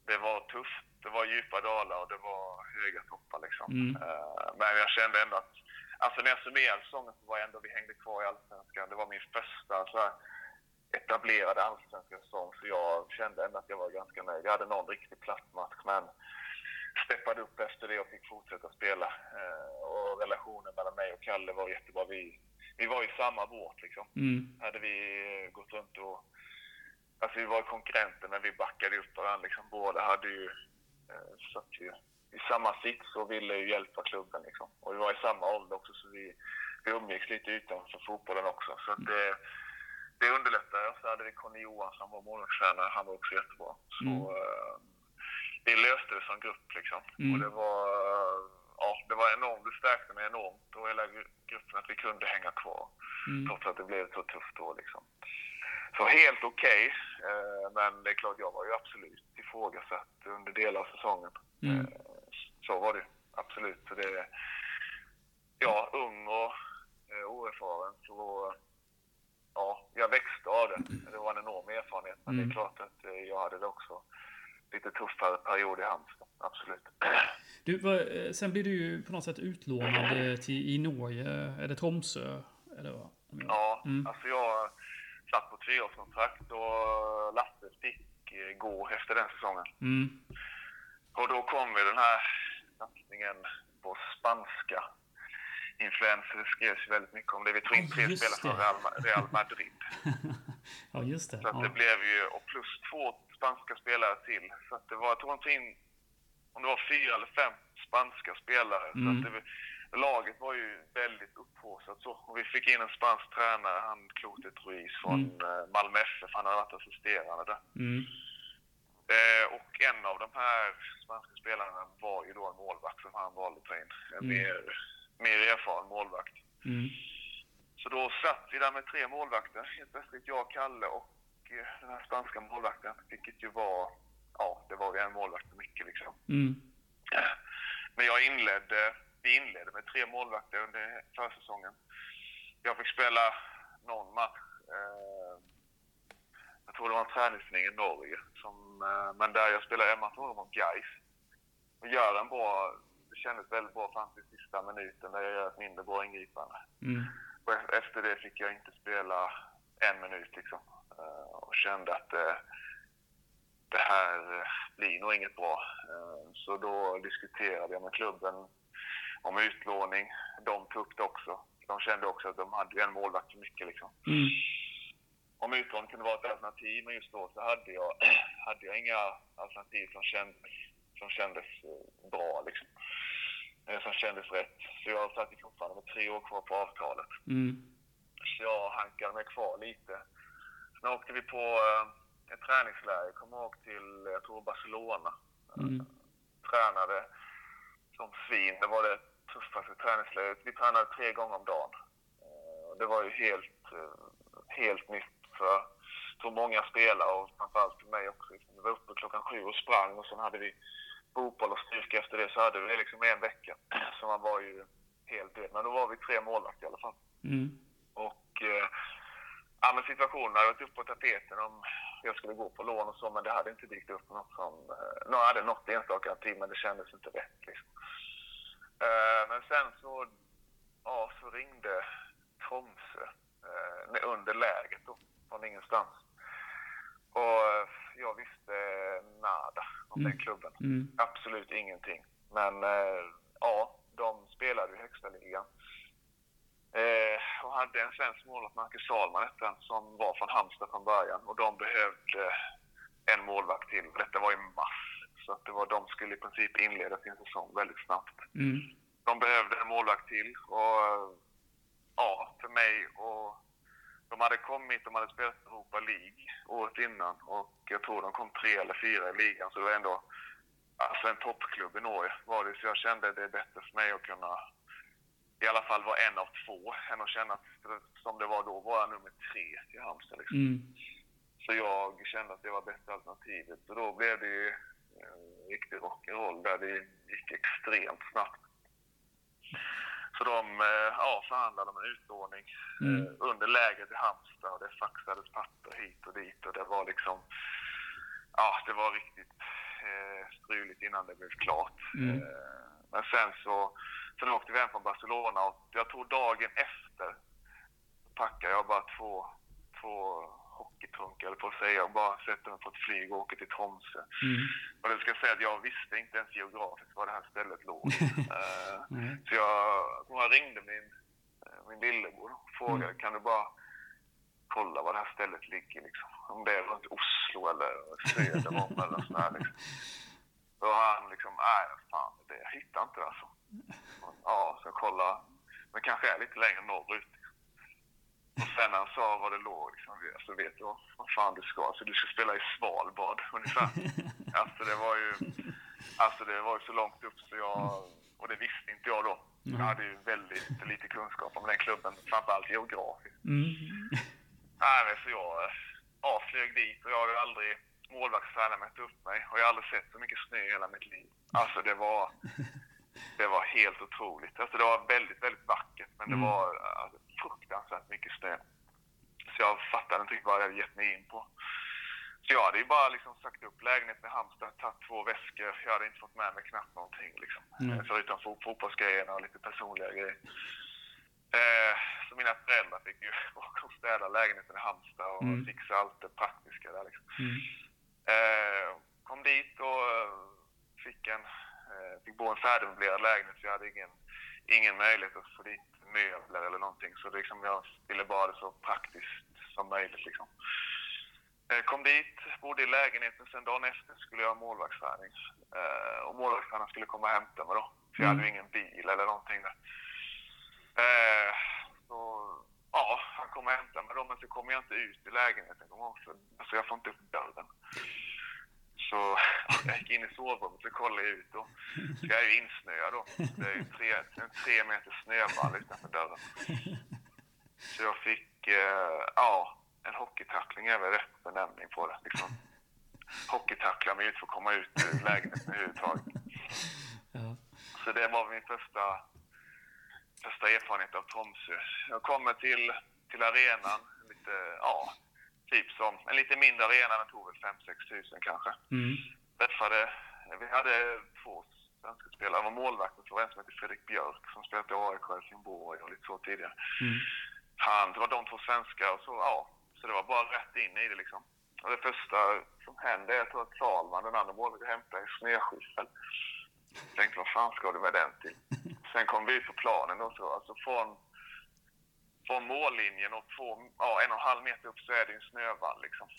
det var tufft. Det var djupa dalar och det var höga toppar liksom. Mm. Eh, men jag kände ändå att, alltså när jag summerade säsongen så var jag ändå, vi hängde kvar i Allsvenskan. Det var min första så här, etablerade allsvenska säsong så jag kände ändå att jag var ganska nöjd. Jag hade någon riktig platt match men steppade upp efter det och fick fortsätta spela. Eh, och relationen mellan mig och Kalle var jättebra. Vi, vi var i samma båt liksom. Mm. Hade vi gått runt och... Alltså vi var konkurrenter men vi backade upp varandra liksom. Båda hade ju... Eh, satt ju i samma sits och ville ju hjälpa klubben liksom. Och vi var i samma ålder också så vi, vi umgicks lite utanför fotbollen också. Så det, det underlättade. Och så hade vi Conny Johansson, vår målvaktstränare. Han var också jättebra. Så Mm. eh, vi löste det som grupp liksom. Mm. Och det var, ja, det var enorm stärkte mig enormt och hela gruppen att vi kunde hänga kvar. Mm. Trots att det blev så tufft då liksom. Så helt okej, eh, men det är klart jag var ju absolut ifrågasatt under delar av säsongen. Mm. Så var det absolut. Så det, ja, ung och eh, oerfaren så ja, jag växte av det. Det var en enorm erfarenhet. Men det Mm. är klart att eh, jag hade det också lite tuffare period i Halmstad. Absolut. [CLEARS THROAT] Du, eh, sen blir du ju på något sätt utlånad eh, till, i Norge. Är det Tromsö? Eller vad? Ja, Mm. alltså jag satt på treårskontrakt och Lasse fick eh, gå efter den säsongen. Mm. Och då kom ju den här satsningen på spanska influenser. Det skrevs väldigt mycket om det. Vi tog in tre spelare från. Real, Ma- Real Madrid. [LAUGHS] ja, just det. Så Ja. det blev ju, och plus två spanska spelare till. Så att det var, jag tror de in, om det var fyra eller fem spanska spelare. Mm. Så att det, laget var ju väldigt upphaussat så. Och vi fick in en spansk tränare, han Clotet Ruiz från Mm. eh, Malmö FF. Han hade varit assisterande där. Mm. Eh, och en av de här spanska spelarna var ju då en målvakt som han valde att ta in. En Mm. mer, mer erfaren målvakt. Mm. Så då satt vi där med tre målvakter. Helt plötsligt jag, Kalle och eh, den här spanska målvakten. Vilket ju var, ja, det var ju en målvakt för mycket liksom. Mm. Men jag inledde, vi inledde med tre målvakter under försäsongen. Jag fick spela någon match. Eh, jag tror det var en träningsning i Norge. Som, eh, men där jag spelade en match mot Gais. Och gör en bra, det kändes väldigt bra fram till sista minuten där jag gör ett mindre bra ingripande. Mm. Och e- efter det fick jag inte spela en minut liksom. Eh, Och kände att eh, det här eh, blir nog inget bra. Så då diskuterade jag med klubben om utlåning. De tog upp det också. De kände också att de hade en målvakt för mycket liksom. Mm. Om utlåning kunde vara ett alternativ, men just då så hade jag, [CLEARS THROAT] hade jag inga alternativ som kändes, som kändes eh, bra liksom. Eh, Som kändes rätt. Så jag satt fortfarande med tre år kvar på avtalet. Mm. Så jag hankade mig kvar lite. Sen åkte vi på eh, ett träningsläger, kommer ihåg till, jag tror Barcelona. Mm. Tränade som svin. Det var det tuffaste träningslägret. Vi tränade tre gånger om dagen. Det var ju helt, helt nytt för, för många spelare och framförallt för mig också. Vi var uppe klockan sju och sprang och sen hade vi fotboll och styrka efter det. Så hade vi det liksom en vecka. [CLEARS THROAT] Så man var ju helt död. Men då var vi tre målvakter i alla fall. Mm. Och eh, ja, men situationen hade varit uppe på tapeten om jag skulle gå på lån och så, men det hade inte dykt upp något som... Eh, jag hade något enstaka tid, men det kändes inte rätt. Liksom. Eh, men sen så, ja, så ringde Tromsö eh, under läget då, från ingenstans. Och eh, jag visste nada om Mm. den klubben. Mm. Absolut ingenting. Men eh, ja, de spelade i högsta ligan. Eh, och hade en svensk målvakt, Marcus Salman hette han, som var från Halmstad från början. Och de behövde en målvakt till. Detta var i mars. Så att det var, de skulle i princip inleda sin säsong väldigt snabbt. Mm. De behövde en målvakt till. Och eh, ja, för mig och de hade kommit, de hade spelat Europa League året innan och jag tror de kom tre eller fyra i ligan. Så det var ändå alltså en toppklubb i Norge var det. Så jag kände att det är bättre för mig att kunna i alla fall vara en av två än att känna att, som det var då, vara nummer tre till Halmstad. Liksom. Mm. Så jag kände att det var bästa alternativet. Och då blev det ju en riktig rock'n'roll där det gick extremt snabbt. Så de eh, ja, förhandlade om en utlåning Mm. eh, under läget i Halmstad och det faxades papper hit och dit och det var liksom, ja det var riktigt eh, struligt innan det blev klart. Mm. Eh, men sen så, sen åkte vi hem från Barcelona och jag tror dagen efter packade jag bara två, två hockeytrunkar eller på att säga och bara sätter mig på ett flyg och åker till Tromsö. Mm. Och det ska jag säga att jag visste inte ens geografiskt var det här stället låg. [LAUGHS] Nej. så jag, jag ringde min, eh, min lillebror och frågade Mm. kan du bara kolla var det här stället ligger liksom. Om det är runt Oslo eller söder om eller sånt liksom. Och han liksom, nej fan det, jag hittar inte det alltså. Och, [LAUGHS] Ja, så jag kollade. Men kanske är lite längre norrut. Och sen han sa var det låg liksom, så vet du vad, fan du ska. Alltså du ska spela i Svalbard ungefär. [LAUGHS] Alltså det var ju, alltså det var ju så långt upp så jag, och det visste inte jag då. Jag hade ju väldigt lite kunskap om den klubben, framförallt geografiskt. Mm. Nej, så jag ja, flög dit och jag hade aldrig målvaktstränaren mätt upp mig och jag har aldrig sett så mycket snö i hela mitt liv. Alltså det var, det var helt otroligt. Alltså det var väldigt, väldigt vackert men det Mm. var alltså, fruktansvärt mycket snö. Så jag fattade inte riktigt vad jag hade gett mig in på. Så jag hade ju bara liksom sagt upp lägenheten i Halmstad, tagit två väskor. Jag hade inte fått med mig knappt någonting liksom. Mm. Förutom fot- fotbollsgrejerna och lite personliga grejer. Eh, så mina föräldrar fick ju [LAUGHS] åka och städa lägenheten i Halmstad och Mm. fixa allt det praktiska där liksom. Mm. Eh, kom dit och eh, fick, en, eh, fick bo i en färdigmöblerad lägenhet så jag hade ingen, ingen möjlighet att få dit möbler eller någonting. Så liksom, jag ville bara ha det så praktiskt som möjligt. Liksom. Eh, kom dit, bodde i lägenheten. Sen dagen efter skulle jag ha målvaktsträning. Eh, och målvaktstränaren skulle komma och hämta mig då. För jag Mm. hade ju ingen bil eller någonting där. Eh, så, ja, han kom och hämtade mig då, men så kom jag inte ut i lägenheten. Också. Alltså jag får inte upp dörren. Så [LAUGHS] jag gick in i sovrummet och kollade ut och så jag är ju insnöad då. Det är ju tre, en tre meter snövall utanför dörren. Så jag fick, eh, ja, en hockeytackling är väl rätt benämning på det. Liksom. Hockeytackla mig ut för att komma ut ur lägenheten överhuvudtaget. Ja. Så det var min första, första erfarenhet av Tromsø. Jag kommer till, till arenan, lite, ja, typ som en lite mindre arena, den tog väl 5-6 tusen kanske. Mm. Träffade, vi hade två svenska spelare, var målvakten, var en som hette Fredrik Björk som spelat i AIK, Helsingborg och lite så tidigare. Mm. Han, det var de två svenska och så, ja, så det var bara rätt in i det liksom. Och det första som hände, jag tror att Salman, den andra målvakten, hämtade en snöskyffel. Tänkte, vad fan ska du med den till? [LAUGHS] Sen kom vi ut på planen och så, alltså från, från mållinjen och två, ja, en och en halv meter upp så är det en snövall liksom. [LAUGHS]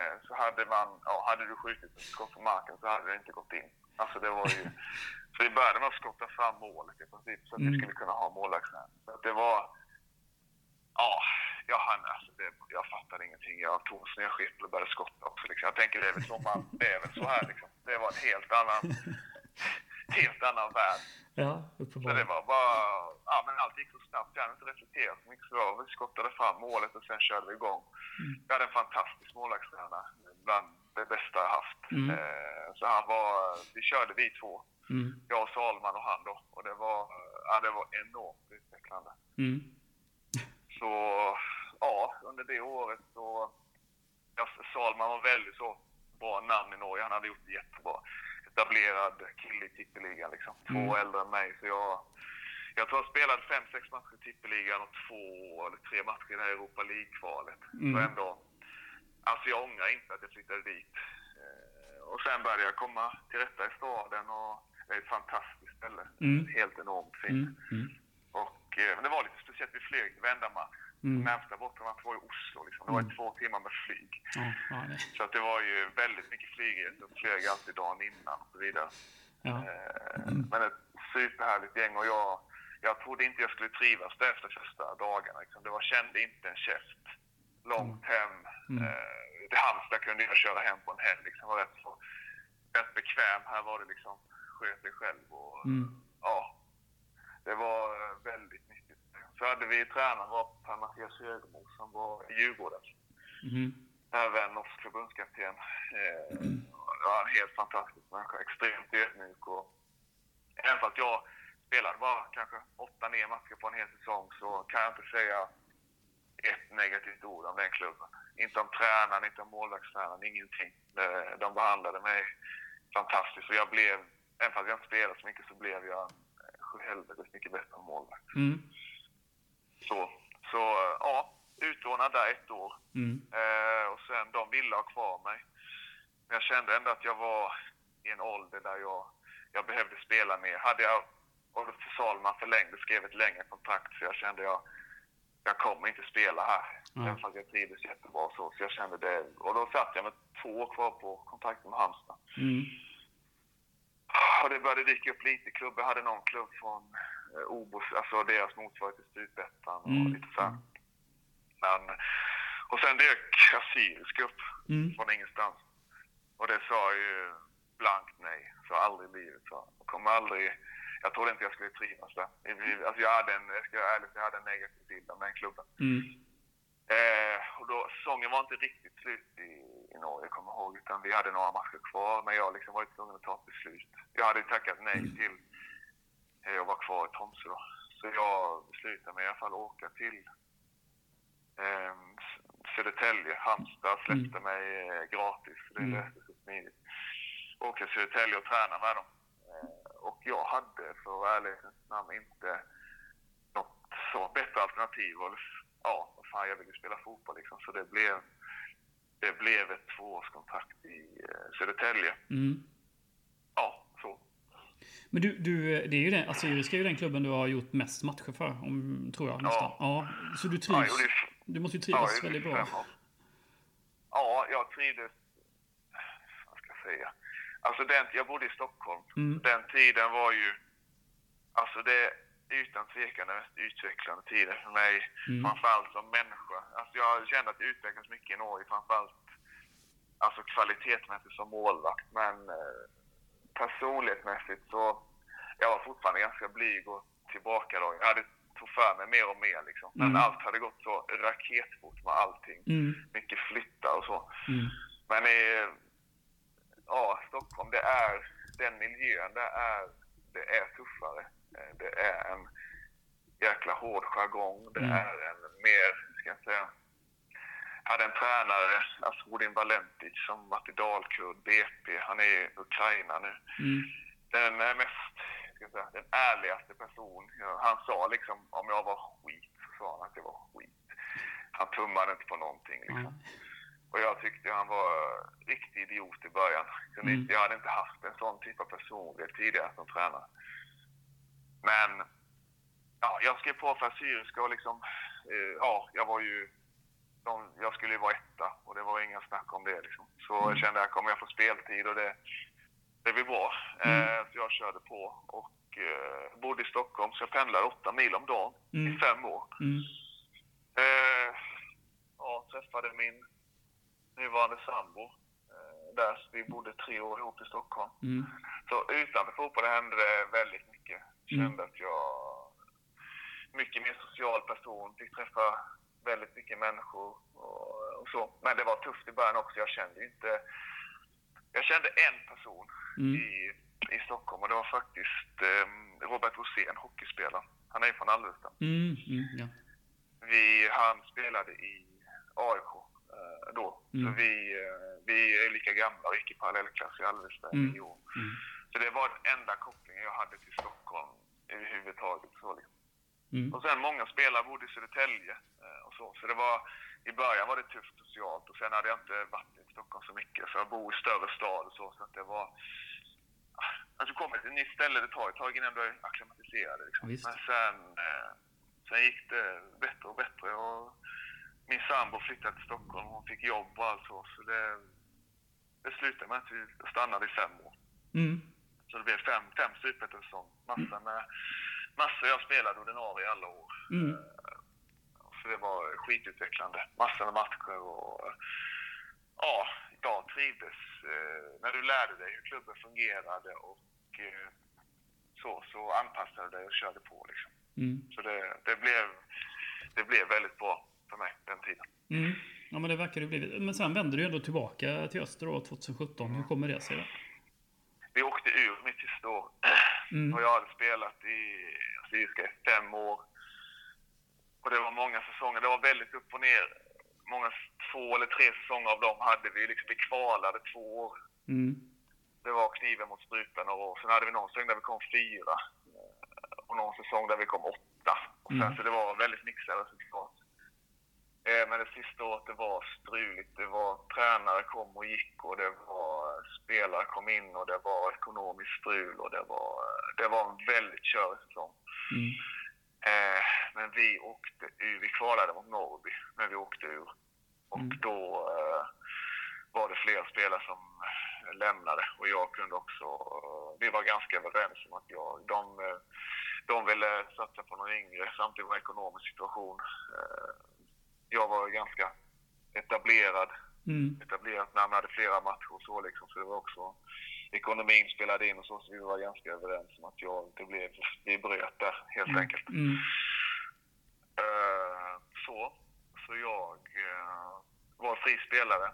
Eh, Så hade man, ja, hade du skjutit ett skott på marken så hade det inte gått in. Alltså det var ju, [LAUGHS] så vi började med att skotta fram målet i princip så att Mm. vi skulle kunna ha målvaktstränare. Så det var, ja, jag hann alltså, det, jag fattade ingenting. Jag tog en snöskyffel och började skotta också liksom. Jag tänker det är väl så man, det är väl så här liksom. Det var en helt annan, [LAUGHS] helt annan värld. Ja, Så det uppenbarligen. var bara, ja men allt gick så snabbt. Jag hade inte reflekterat så mycket så jag vi skottade fram målet och sen körde vi igång. Mm. Jag hade en fantastisk målvaktstränare, bland det bästa jag haft. Mm. Eh, så han var, vi körde vi två, Mm. jag och Salman och han då. Och det var, ja det var enormt utvecklande. Mm. Så ja, under det året så... Ja, Salman var väldigt så bra namn i Norge. Han hade gjort det jättebra. Etablerad kille i tippeligan liksom. Två Mm. äldre än mig. Så jag, jag tror jag spelade fem, sex matcher i tippeligan och två eller tre matcher i det här Europa League-kvalet. Mm. Så ändå... Alltså jag ångrar inte att jag flyttade dit. Eh, Och sen började jag komma till rätta i staden och det är ett fantastiskt ställe. Mm. Helt enormt fint. Mm. Mm. Och eh, men det var lite speciellt, vi flög varenda match. Mm. Närmsta bortamatch var i Oslo. Liksom. Det var Mm. två timmar med flyg. Ja, ja. Så att det var ju väldigt mycket flygresor. Jag flög alltid dagen innan och så vidare. Ja. Eh, Men ett superhärligt gäng och jag, jag trodde inte jag skulle trivas där efter första dagarna. Liksom. Det var, kände inte en käft. Långt hem. Mm. Eh, till Halmstad kunde jag köra hem på en helg. Liksom. var rätt, så, rätt bekväm. Här var det liksom sköt dig själv. Och, Mm. ja, det var väldigt. Så hade vi tränaren var Per-Mattias Högmo som var i Djurgården. Mhm. Även norsk förbundskapten. Eh, ja, en helt fantastisk människa. Extremt ödmjuk och även fast jag spelade bara kanske åtta, nio matcher på en hel säsong så kan jag inte säga ett negativt ord om den klubben. Inte om tränaren, inte om målvaktstränaren, ingenting. De, de behandlade mig fantastiskt och jag blev, även fast jag inte spelade så mycket så blev jag eh, sjuhelvetes mycket bättre målvakt. Mm. Så, så eh, ja, utlånad där ett år. Mm. Eh, och sen de ville ha kvar mig. Men jag kände ändå att jag var i en ålder där jag, jag behövde spela mer. Hade jag, då Salman förlängde, skrev ett längre kontrakt så jag kände jag, jag kommer inte spela här. Mm. Även fast jag trivdes jättebra så. Så jag kände det. Och då satt jag med två år kvar på kontraktet med Halmstad. Mm. Och det började dyka upp lite klubbar. Jag hade någon klubb från Obos, alltså deras motsvarighet till Superettan och Mm. lite så här. Men, och sen dök Assyrisk upp Mm. från ingenstans. Och det sa ju blankt nej. Så aldrig i livet. Så. Jag kommer aldrig... jag trodde inte jag skulle trivas där. Alltså jag hade en, jag ska vara ärlig, jag hade en negativ bild av den klubben. Mm. Eh, och då, säsongen var inte riktigt slut i, i Norge, kommer jag ihåg, utan vi hade några matcher kvar, men jag liksom var tvungen att ta ett beslut. Jag hade tackat nej till eh, att vara kvar i Tromsø då. Så jag beslutade mig i alla fall att åka till eh, Södertälje. Halmstad släppte Mm. mig eh, gratis, det Mm. löste sig smidigt. Åka till Södertälje och träna med dem. Eh, och jag hade för ärlighetens namn inte något så bättre alternativ. Och, ja, vad fan, jag ville spela fotboll liksom. Så det blev, det blev ett tvåårskontrakt i eh, Södertälje. Mm. Ja. Men du, du, det är ju den, Assyriska är ju den klubben du har gjort mest matcher för, om, tror jag nästan. Ja. Så du Ja, trivs. Du måste ju Ja, trivas jag väldigt bra. Ja, jag trivdes... Vad ska jag säga? Alltså, den, jag bodde i Stockholm. Mm. Den tiden var ju... Alltså, det är utan tvekan den mest utvecklande tiden för mig. Mm. Framförallt som människa. Alltså, jag kände att jag utvecklades mycket i Norge. Framförallt alltså, kvalitetsmässigt som målvakt. Men eh, personlighetsmässigt så... Jag var fortfarande ganska blyg och tillbaka då. Jag hade tog för mig mer och mer liksom. Men Mm. allt hade gått så raketfort med allting Mm. mycket flyttar och så. Mm. Men i ja, Stockholm, det är den miljön, det är, det är tuffare. Eh, Det är en jäkla hård jargong. Det Mm. är en mer, ska jag säga, hade en tränare, Asrodin Valentic, som varit i Dalkurd, BP. Han är i Ukraina nu. Mm. Den är mest, säga, den ärligaste person. Han sa liksom, om jag var skit, så sa han att jag var skit. Han tummade inte på någonting liksom. Ja. Och jag tyckte han var riktig idiot i början. Mm. Jag hade inte haft en sån typ av personlighet tidigare som tränare. Men ja, jag skrev på för Assyriska och liksom, eh, ja, jag var ju, de, jag skulle ju vara etta och det var inga snack om det liksom. Så jag kände att kommer jag få speltid och det, det blir bra. Mm. Eh, så jag körde på och eh, bodde i Stockholm så jag pendlade åtta mil om dagen Mm. i fem år. Mm. Eh, ja, träffade min nuvarande sambo. Eh, där vi bodde tre år ihop i Stockholm. Mm. Så utanför fotbollen hände det väldigt mycket. Mm. Kände att jag mycket mer social person, fick träffa väldigt mycket människor och, och så. Men det var tufft i början också. Jag kände inte... Jag kände en person Mm. i, i Stockholm och det var faktiskt eh, Robert Rosén, hockeyspelaren. Han är ju från Alvesta. Mm. Mm. Ja. Vi, han spelade i AIK eh, då. Mm. Så vi, eh, vi är lika gamla och gick i parallellklass i Alvesta i Mm. år. Mm. Så det var den enda kopplingen jag hade till Stockholm överhuvudtaget. Så liksom. Mm. Och sen många spelare bodde i Södertälje eh, och så. Så det var, i början var det tufft socialt och sen hade jag inte varit i Stockholm så mycket. Så jag bor i större stad och så. Så att det var... Alltså kommer till ett nytt ställe, det tar ett tag innan du är acklimatiserad. Liksom. Visst. Men sen, eh, sen gick det bättre och bättre. Och min sambo flyttade till Stockholm, hon fick jobb och allt så. Så det, det slutade med att vi stannade i fem år. Mm. Så det blev fem, fem superettan-säsonger. Massor med... Massor jag spelade ordinarie alla år. Mm. Så det var skitutvecklande. Massor med matcher och... Ja, jag trivdes. Eh, när du lärde dig hur klubben fungerade och eh, så, så anpassade du dig och körde på liksom. Mm. Så det, det, blev, det blev väldigt bra för mig den tiden. Mm. Ja, men det verkar det blivit. Men sen vände du ändå tillbaka till Öster då 2017. Hur kommer det sig då? Vi åkte ur mitt sista år. Mm. Och jag hade spelat i Assyriska i fem år. Och det var många säsonger. Det var väldigt upp och ner. Många, två eller tre säsonger av dem hade vi. Liksom, vi kvalade två år. Mm. Det var kniven mot strupen några år. Sen hade vi någon säsong där vi kom fyra. Och någon säsong där vi kom åtta. Och sen, Mm. Så det var väldigt mixade resultat. Eh, Men det sista året det var struligt. Det var tränare kom och gick och det var spelare kom in och det var ekonomiskt strul och det var, det var en väldigt körig säsong. Mm. Eh, men vi åkte ur, vi kvalade mot Norrby, men vi åkte ur. Och Mm. då eh, var det flera spelare som lämnade och jag kunde också, eh, vi var ganska överens om att jag, de, eh, de ville satsa på någon yngre, samtidigt var ekonomisk situation. Eh, jag var ganska etablerad, Mm. etablerat namn, hade flera matcher och så liksom, så det var också ekonomin spelade in och så, så vi var ganska överens om att jag, det blev, vi bröt där helt Mm. enkelt. Mm. Eh, så. Så jag eh, var fri spelare.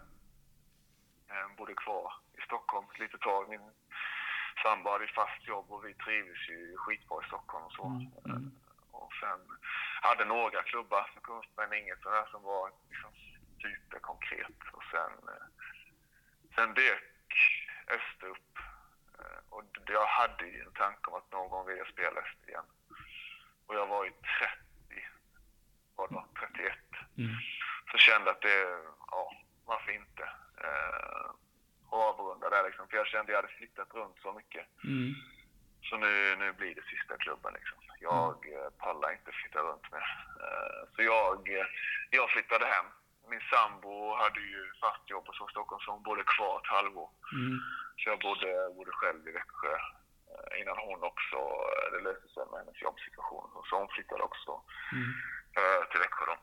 Eh, bodde kvar i Stockholm ett litet tag. Min sambo hade fast jobb och vi trivdes ju skitbra i Stockholm och så. Mm, mm. Sen hade några klubbar som kom upp men inget sådär som var liksom superkonkret. Och sen, eh, sen dök Öster upp. Eh, och jag hade ju en tanke om att någon gång vilja spela Öster igen. Och jag var ju 30, vad det var, 31. Mm. Så kände att det, ja, varför inte? Eh, och avrunda där liksom. För jag kände att jag hade flyttat runt så mycket. Mm. Så nu, nu blir det sista klubben liksom. Jag eh, pallar inte flytta runt mer. Eh, så jag, eh, jag flyttade hem. Min sambo hade ju fast jobb hos Stockholm så hon bodde kvar ett halvår. Mm. Så jag bodde, bodde själv i Växjö innan hon också, det löste sig med hennes jobbsituation. Så hon flyttade också Mm. till Växjö då.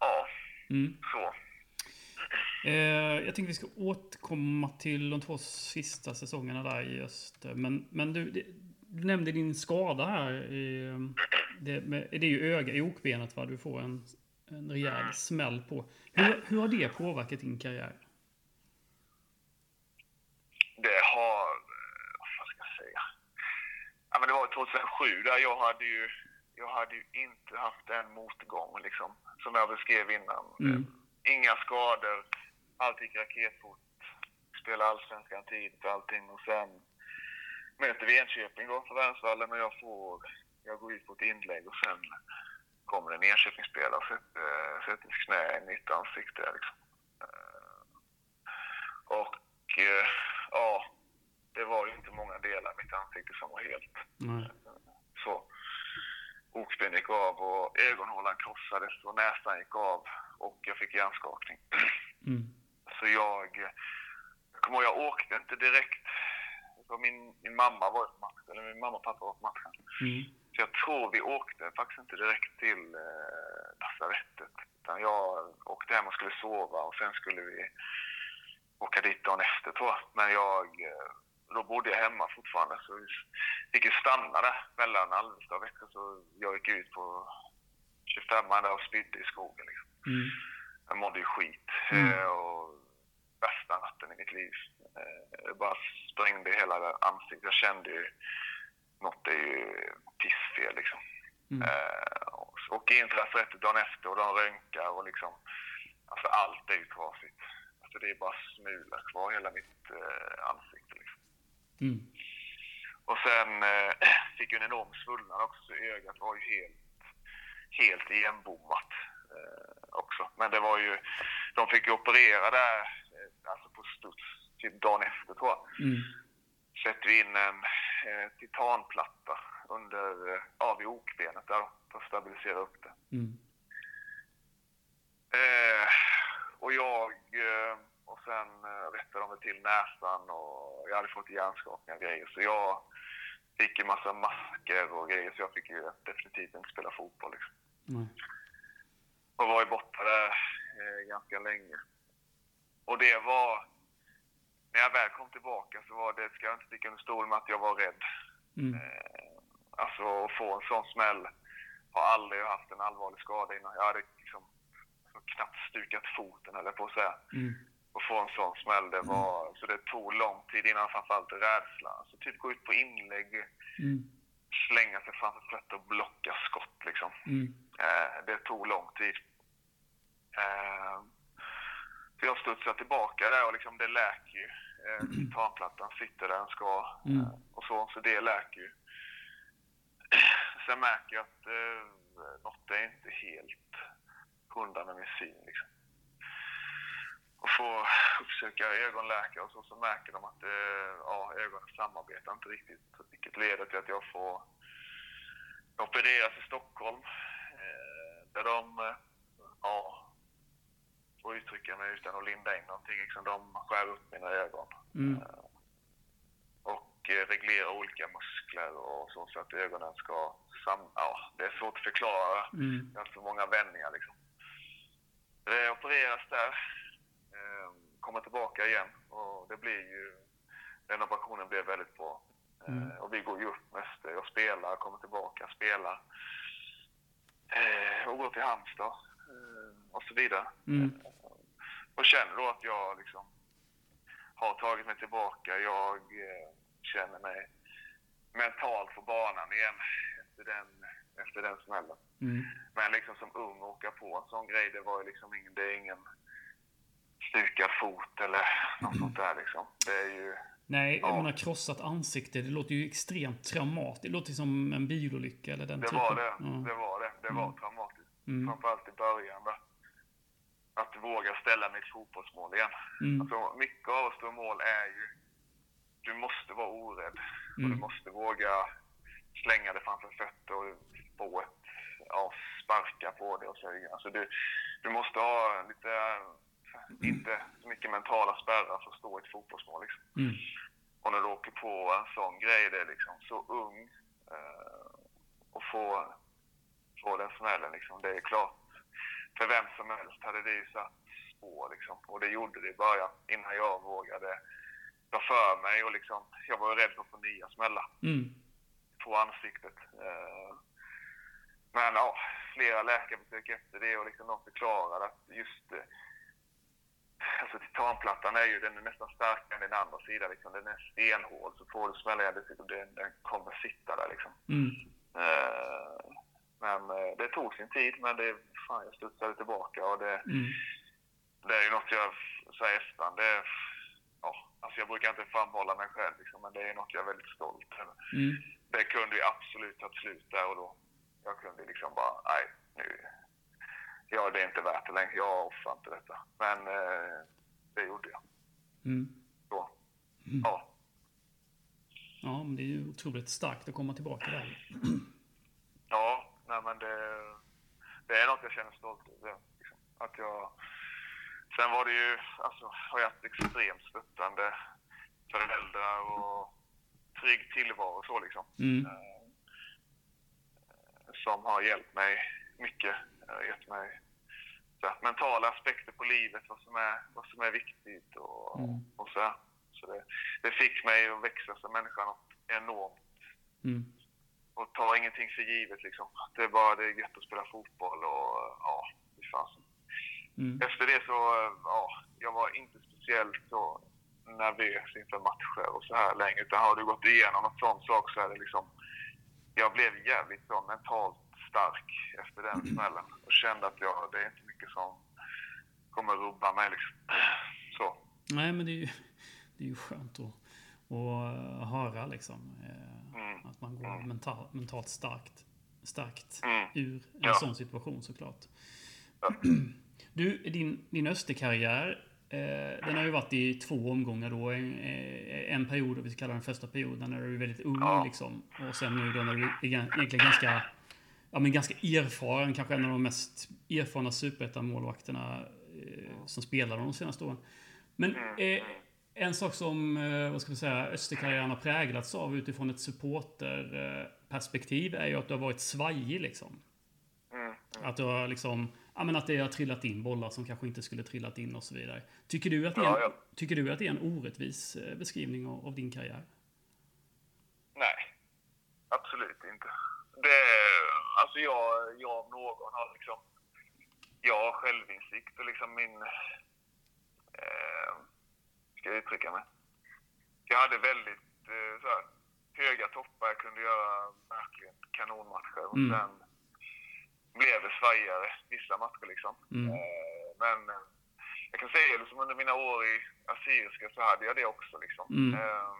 Ja, Mm. så. Eh, jag tänkte vi ska återkomma till de två sista säsongerna där i Öster. Men, men du, det- du nämnde din skada här. Eh, det, med, det är ju öga i okbenet va? Du får en, en rejäl smäll på. Hur, hur har det påverkat din karriär? Det har, vad ska jag säga? Ja, men det var 2007 där jag hade ju, jag hade ju inte haft den motgång liksom, som jag beskrev innan. Mm. Inga skador, allt gick raketfort, spelade allsvenskan tidigt och allting och sen möter vi Enköping då på Värnsvallen och jag får, jag går ut på ett inlägg och sen kommer en Enköpingsspelare och sätter, sätter sitt knä i mitt ansikte liksom. Eh, Och eh, ja, det var ju inte många delar i mitt ansikte som var helt Nej. så. Okspänn gick av och ögonhålan krossades och näsan gick av och jag fick hjärnskakning. Mm. Så jag, jag kommer jag åkte inte direkt. Min, min mamma var på matchen, eller min mamma och pappa var på matchen. Mm. Så jag tror vi åkte faktiskt inte direkt till eh, lasarettet. Utan jag åkte hem och skulle sova och sen skulle vi åka dit dagen efter tror jag. Men jag, eh, då bodde jag hemma fortfarande så vi fick ju stanna där mellan Alvesta och Växjö. Så jag gick ut på 25 där och spydde i skogen liksom. Mm. Jag mådde ju skit. Mm. Eh, och värsta natten i mitt liv. Eh, det bara sprängde hela ansiktet. Jag kände ju något är ju pissfel liksom. Mm. Eh, och in till lasarettet dagen efter och de röntgar och liksom, alltså allt är ju trasigt. Alltså det är bara smulor kvar hela mitt eh, ansikte liksom. Mm. Och sen eh, [CLEARS THROAT] fick jag en enorm svullnad också, så ögat var ju helt, helt igenbommat eh, också. Men det var ju, de fick ju operera där, eh, alltså på studs, typ dagen efter tror jag. Mm. Sätter vi in en eh, titanplatta under, eh, ja, vid okbenet där då, för att stabilisera upp det. Mm. Eh, och jag, eh, och sen eh, rättade de till näsan och jag hade fått hjärnskakningar och grejer. Så jag fick ju massa masker och grejer så jag fick ju definitivt inte spela fotboll liksom. Nej. Och var ju borta där eh, ganska länge. Och det var, när jag väl kom tillbaka så var det, ska jag inte sticka under stol med att jag var rädd. Mm. Eh, alltså att få en sån smäll. Har aldrig haft en allvarlig skada innan. Jag hade liksom knappt stukat foten eller på att säga. Mm. Och få en sån smäll, det var, så det tog lång tid innan framförallt rädsla. Alltså typ gå ut på inlägg, Mm. slänga sig framför fötter och blocka skott liksom. Mm. Eh, det tog lång tid. Eh, så jag studsade tillbaka där och liksom det läker ju. Eh, [CLEARS THROAT] titanplattan sitter där den ska. Mm. Eh, och så, så det läker ju. [CLEARS THROAT] Sen märker jag att eh, något är inte helt hundra med min syn. Liksom. Och får [CLEARS THROAT] uppsöka ögonläkare och så, så märker de att eh, ja, ögonen samarbetar inte riktigt. Vilket leder till att jag får opereras i Stockholm. Eh, där de, eh, ja, får uttrycka mig utan att linda in någonting. Liksom, de skär upp mina ögon. Mm. Eh, och eh, reglerar olika muskler och så, så att ögonen ska sam... Ja, det är svårt att förklara. Mm. Det är så många vändningar liksom. Det opereras där. Eh, kommer tillbaka igen och det blir ju den operationen blev väldigt bra. Mm. Och vi går ju upp mest. Jag spelar, kommer tillbaka, spelar. Och går till Halmstad och så vidare. Mm. Och känner då att jag liksom har tagit mig tillbaka. Jag eh, känner mig mentalt på banan igen efter den, efter den smällen. Mm. Men liksom som ung åka på en sån grej, det var ju liksom ingen, det är ingen stukad fot eller något sånt där liksom. Det är ju, Nej, Ja. menar krossat ansikte, det låter ju extremt traumatiskt. Det låter som en bilolycka eller den det typen. var det. Ja. Det var det. Det var Mm. traumatiskt. Mm. Framförallt i början. va. Att våga ställa ett fotbollsmål igen. Mm. Alltså, mycket av att stå mål är ju... Du måste vara orädd. Och Mm. du måste våga slänga det framför fötter och få ett... Ja, sparka på det och så. Alltså, du, du måste ha lite... Inte så mycket mentala spärrar för att stå i ett fotbollsmål. Liksom. Mm. Och när du åker på en sån grej, det är liksom så ung eh, och få, få den smällen liksom. Det är klart, för vem som helst hade det ju satt spår liksom. Och det gjorde det i början innan jag vågade ta för mig och liksom, jag var rädd för att få nya smällar Mm. på ansiktet. Eh, Men ja, flera läkarbesök efter det och liksom de förklarade att just Alltså titanplattan är ju, den är nästan starkare än den andra sidan liksom. Den är stenhård. Så får du smälla i den, den kommer sitta där liksom. Mm. Eh, Men eh, det tog sin tid, men det, fan jag studsade tillbaka och det, Mm. det är ju något jag säger efterhand. Det, ja, alltså jag brukar inte framhålla mig själv liksom, men det är något jag är väldigt stolt över. Mm. Det kunde ju absolut ta slut där och då. Jag kunde liksom bara, nej, nu, ja det är inte värt det längre. Jag offrar inte detta. Men eh, det gjorde jag. Mm. Så, Mm. ja. Ja, men det är ju otroligt starkt att komma tillbaka där. Ja, nej men det, det är något jag känner stolt över. Liksom. Att jag, sen var det ju, alltså har jag haft extremt stöttande föräldrar och trygg tillvaro och så liksom. Mm. Eh, som har hjälpt mig mycket. eh, Gett mig så mentala aspekter på livet, vad som är, vad som är viktigt och, Mm. och så. Så det, det fick mig att växa som människa något enormt Mm. Och ta ingenting för givet liksom. Det är bara det är gött att spela fotboll och ja, fy fasen. Mm. Efter det så, ja, jag var inte speciellt så nervös inför matcher och så här länge. Utan har du gått igenom något sånt sak så är det liksom, jag blev jävligt så mentalt stark efter den [CLEARS THROAT] smällen. Och kände att jag, det är inte mycket som kommer rubba mig liksom. [CLEARS THROAT] Så. Nej, men det är ju, det är ju skönt att, att höra liksom. Mm. Att man går mental, mentalt starkt, starkt Mm. ur en Ja. sån situation såklart. Ja. [CLEARS THROAT] Du, din, din Österkarriär, eh, den har ju varit i två omgångar då. En, eh, en period, vi ska kalla den första perioden, när du är väldigt ung Ja. liksom. Och sen nu då när du är egentligen ganska, ja, men ganska erfaren, kanske en av de mest erfarna superettan-målvakterna eh, som spelar de senaste åren. Men eh, en sak som, eh, vad ska vi säga, Österkarriären har präglats av utifrån ett supporterperspektiv är ju att du har varit svajig liksom. Mm. Att du har liksom, ja men att det har trillat in bollar som kanske inte skulle trillat in och så vidare. Tycker du att det är en, Ja, ja. Tycker du att det är en orättvis eh, beskrivning av, av din karriär? Nej, absolut inte. Det, alltså jag, jag om någon har liksom, jag har självinsikt och liksom min, eh, ska jag uttrycka mig? Jag hade väldigt eh, så här, höga toppar, jag kunde göra verkligen kanonmatcher. Och Mm. sen blev det svajigare vissa matcher liksom. Mm. Eh, men eh, jag kan säga liksom under mina år i Assyriska så hade jag det också liksom. Mm. Eh,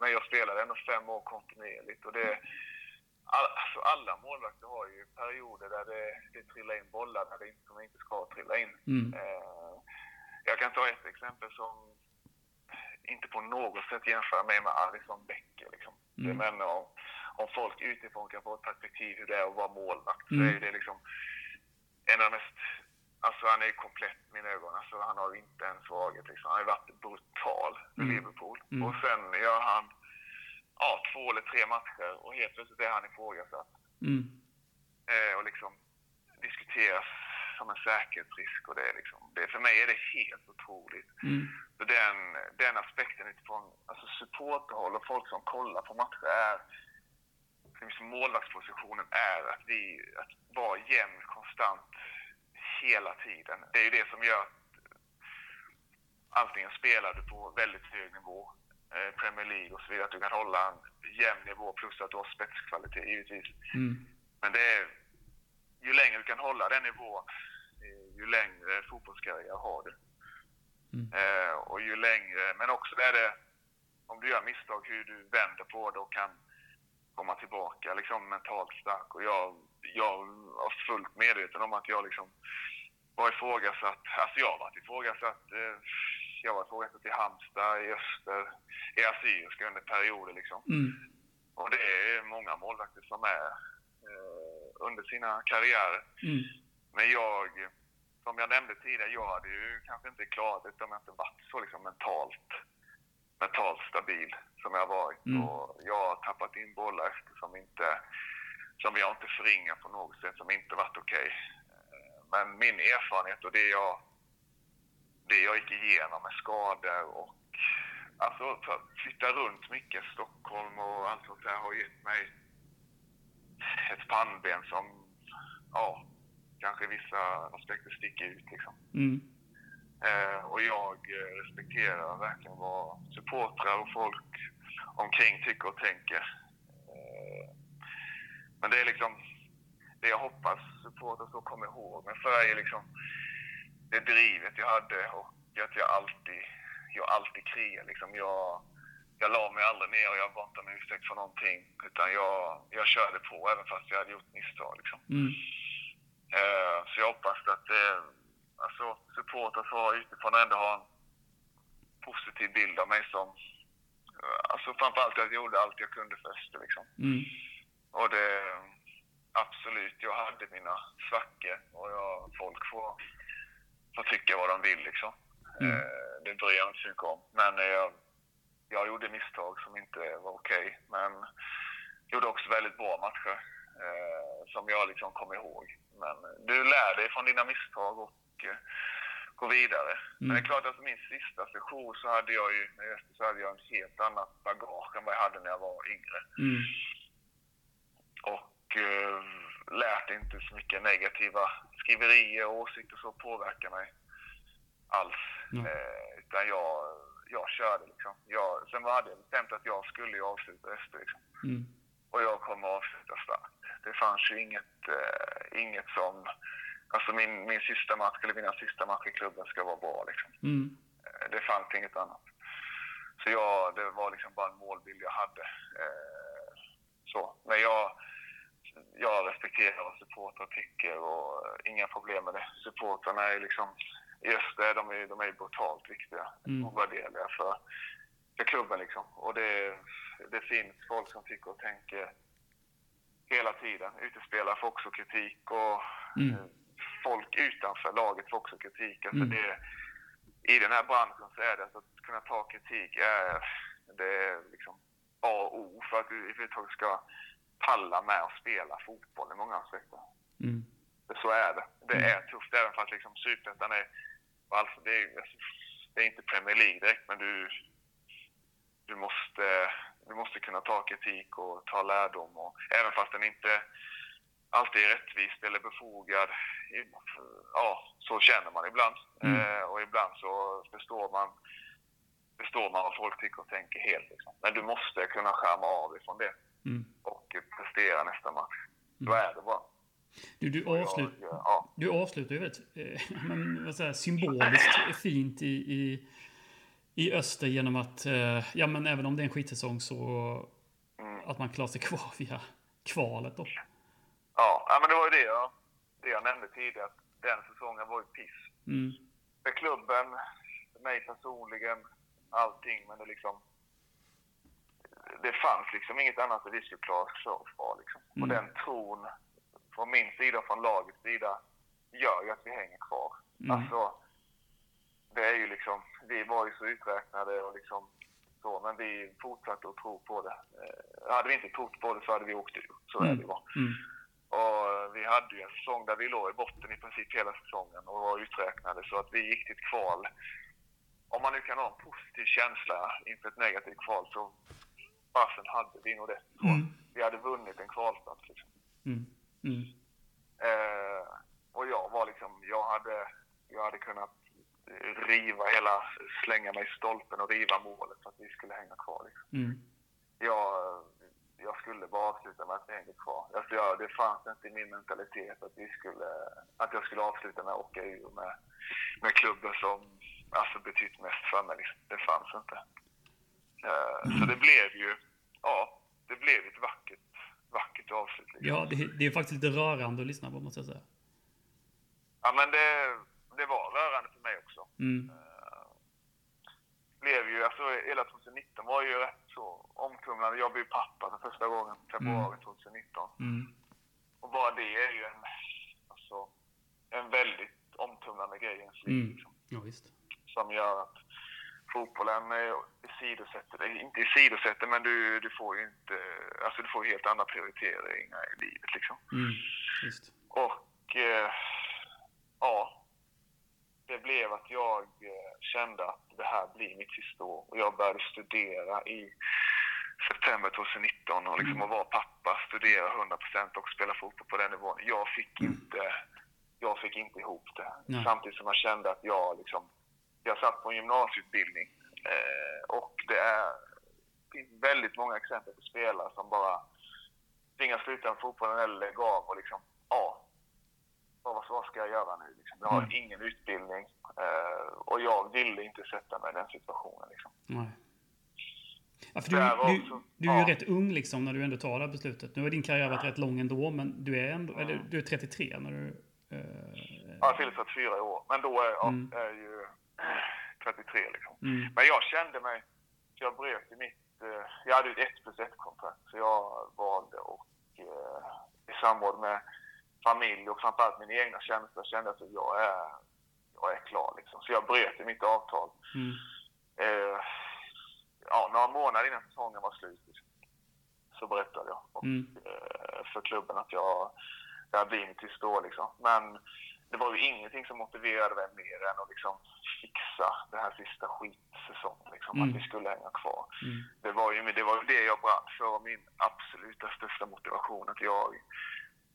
men jag spelade ändå fem år kontinuerligt och det all, alltså alla målvakter har ju perioder där det, det trillar in bollar där det inte, som inte ska trilla in. Mm. Jag kan ta ett exempel som inte på något sätt jämför mig med Alisson Becker. Liksom. Mm. Men om, om folk utifrån kan få ett perspektiv hur det är att vara målvakt Mm. så är det liksom en av de mest... Alltså han är komplett i mina ögon. Alltså, han har inte en svaghet. Liksom. Han har varit brutal för Mm. Liverpool. Mm. Och sen gör han ja, två eller tre matcher och helt plötsligt är han ifrågasatt Mm. eh, och liksom diskuteras som som en säkerhetsrisk. Och det är liksom, det, för mig är det helt otroligt. Mm. Så den, den aspekten utifrån alltså supporterhåll och folk som kollar på matcher är liksom målvaktspositionen är att vi att vara jämn konstant hela tiden. Det är ju det som gör att antingen spelar du på väldigt hög nivå, eh, Premier League och så vidare, att du kan hålla en jämn nivå plus att du har spetskvalitet givetvis. Mm. Men det är, ju längre du kan hålla den nivån, ju längre fotbollskarriär har du. Mm. Eh, och ju längre, men också är det, om du gör misstag, hur du vänder på det och kan komma tillbaka liksom mentalt stark. Och jag, jag var fullt medveten om att jag liksom var ifrågasatt. Alltså jag har varit ifrågasatt. Eh, jag var ifrågasatt i Halmstad, i Öster, i Assyriska under perioder liksom. Mm. Och det är många målvakter som är eh, under sina karriärer. Mm. Men jag, som jag nämnde tidigare, jag hade ju kanske inte klarat det om jag inte varit så liksom mentalt, mentalt stabil som jag varit. Mm. Och jag har tappat in bollar efter som inte, som jag inte förringar på något sätt, som inte varit okej. Eh, Men min erfarenhet och det jag, det jag gick igenom med skador och alltså att flytta runt mycket, Stockholm och allt sånt där har gett mig ett pannben som, ja, kanske vissa aspekter sticker ut liksom. Mm. Eh, och jag eh, respekterar verkligen vad supportrar och folk omkring tycker och tänker. Eh, men det är liksom det jag hoppas supportrar så kommer ihåg. Men för är liksom det drivet jag hade och att jag alltid, jag alltid krigar liksom. Jag, jag la mig aldrig ner och jag bad inte om ursäkt för någonting. Utan jag, jag körde på även fast jag hade gjort misstag liksom. Mm. Eh, så jag hoppas att eh, alltså, supportrar så utifrån ändå har en positiv bild av mig som... eh, Alltså framförallt att jag gjorde allt jag kunde för Öster liksom. Mm. Och det... Absolut, jag hade mina svackor och jag, folk får, får tycka vad de vill liksom. Mm. Eh, det bryr jag mig inte så mycket om. Men eh, jag, jag gjorde misstag som inte var okej. Men gjorde också väldigt bra matcher eh, som jag liksom kom ihåg. Men du lär dig från dina misstag och eh, går vidare. Men det är klart att min sista session så hade jag ju, så hade jag en helt annat bagage än vad jag hade när jag var yngre. Mm. Och eh, lät inte så mycket negativa skriverier och åsikter så påverka mig alls. Ja. Eh, utan jag, jag körde liksom. Jag, sen hade jag bestämt att jag skulle avsluta Öster liksom. Mm. Och jag kommer avsluta starkt. Det fanns ju inget, eh, inget som... Alltså min, min sista match, eller mina sista matcher i klubben ska vara bra liksom. Mm. Eh, Det fanns inget annat. Så jag, det var liksom bara en målbild jag hade. Eh, så. Men jag, jag respekterar vad supportrar tycker och eh, inga problem med det. Supportrarna är liksom, i Öster, de är, de är brutalt viktiga Mm. och värdeliga för, för klubben liksom. Och det, det finns folk som tycker och tänker hela tiden. Utespelare får också kritik och Mm. eh, folk utanför laget får också kritik. Alltså Mm. det, I den här branschen så är det att, att kunna ta kritik är, det är liksom A och O för att du överhuvudtaget ska palla med och spela fotboll i många aspekter. Mm. Så är det. Det Mm. är tufft även fast liksom superettan är, alltså det är, det är inte Premier League direkt men du, du måste, du måste kunna ta kritik och ta lärdom och även fast den inte alltid är rättvist eller befogad, ja, så känner man ibland. Mm. Eh, och ibland så förstår man, förstår man vad folk tycker och tänker helt. Liksom. Men du måste kunna skärma av ifrån det Mm. och prestera nästa match. Då Mm. är det bara. Du, du, Och jag- avslut, ja. du avslutar ju väldigt eh, [LAUGHS] men, vad säger, symboliskt fint i, i, i öster genom att, eh, ja men även om det är en skitsäsong så Mm. att man klarar sig [LAUGHS] kvar via kvalet då. Ja, ja, men det var ju det jag, det jag nämnde tidigare. Att den säsongen var ju piss. Mm. För klubben, för mig personligen, allting. Men det liksom... Det fanns liksom inget annat att vi skulle klara oss kvar. Liksom. Och Mm. den tron från min sida och från lagets sida gör ju att vi hänger kvar. Mm. Alltså, det är ju liksom... Vi var ju så uträknade och liksom så, men vi fortsatte att tro på det. Eh, hade vi inte trott på det så hade vi åkt ur. Så är det ju bara. Mm. Och vi hade ju en säsong där vi låg i botten i princip hela säsongen och var uträknade så att vi gick till ett kval. Om man nu kan ha en positiv känsla inför ett negativt kval så fasen hade vi nog det. Mm. Vi hade vunnit en kvalplats. Liksom. Mm. Mm. Eh, och jag var liksom, jag hade, jag hade kunnat riva hela, slänga mig i stolpen och riva målet för att vi skulle hänga kvar. Liksom. Mm. Jag, jag skulle bara avsluta med att vi hängde kvar. Alltså jag, det fanns inte i min mentalitet att, vi skulle, att jag skulle avsluta med att åka ur med, med klubben som alltså, betytt mest för mig. Liksom. Det fanns inte. Eh, så det blev ju, ja, det blev ett vackert, vackert avslut. Liksom. Ja, det, det är faktiskt lite rörande att lyssna på, måste jag säga. Ja, men det, det var rörande för mig också. Mm. Eh, blev ju, alltså hela 2019 var ju rätt så omtumlande. Jag blev pappa för första gången februari 2019. Mm. Och bara det är ju en, alltså, en väldigt omtumlande grej i ens liv. Mm. Liksom, Ja, visst. som gör att fotbollen eh, isidosätter dig. Inte isidosätter, men du, du får ju inte, alltså du får helt andra prioriteringar i livet liksom. Mm. Och eh, ja, det blev att jag eh, kände att det här blir mitt sista år. Och jag började studera i september 2019 och liksom att vara pappa, studera 100% och spela fotboll på den nivån. Jag fick inte, jag fick inte ihop det. Nej. Samtidigt som jag kände att jag liksom, jag satt på en gymnasieutbildning eh, och det är finns väldigt många exempel på spelare som bara tvingas sluta med fotbollen eller lägga av och liksom, ja, vad, vad ska jag göra nu? Liksom? Jag har Mm. ingen utbildning eh, och jag ville inte sätta mig i den situationen. Liksom. Nej. Ja, för du, Där var du, du är ju ja. rätt ung liksom när du ändå tar det här beslutet. Nu har din karriär varit rätt lång ändå, men du är ändå, eller du är 33 när du... Eh, Ja, jag fyller 44 i år, men då är jag Mm. är ju [CLEARS THROAT] 33 liksom. mm, Men jag kände mig, jag bröt i mitt, eh, jag hade ju ett 1 plus 1 kontrakt så jag valde och eh, i samråd med familj och framförallt mina egna känslor kände att jag är, jag är klar liksom. Så jag bröt i mitt avtal. mm, Eh, ja, några månader innan säsongen var slut liksom, så berättade jag och, Mm. eh, för klubben att jag, det blir mitt sista år liksom. Men det var ju ingenting som motiverade mig mer än att liksom fixa den här sista skitsäsongen. Liksom, Mm. Att vi skulle hänga kvar. mm, Det var ju det, var ju det jag brann för min absoluta största motivation. Att jag,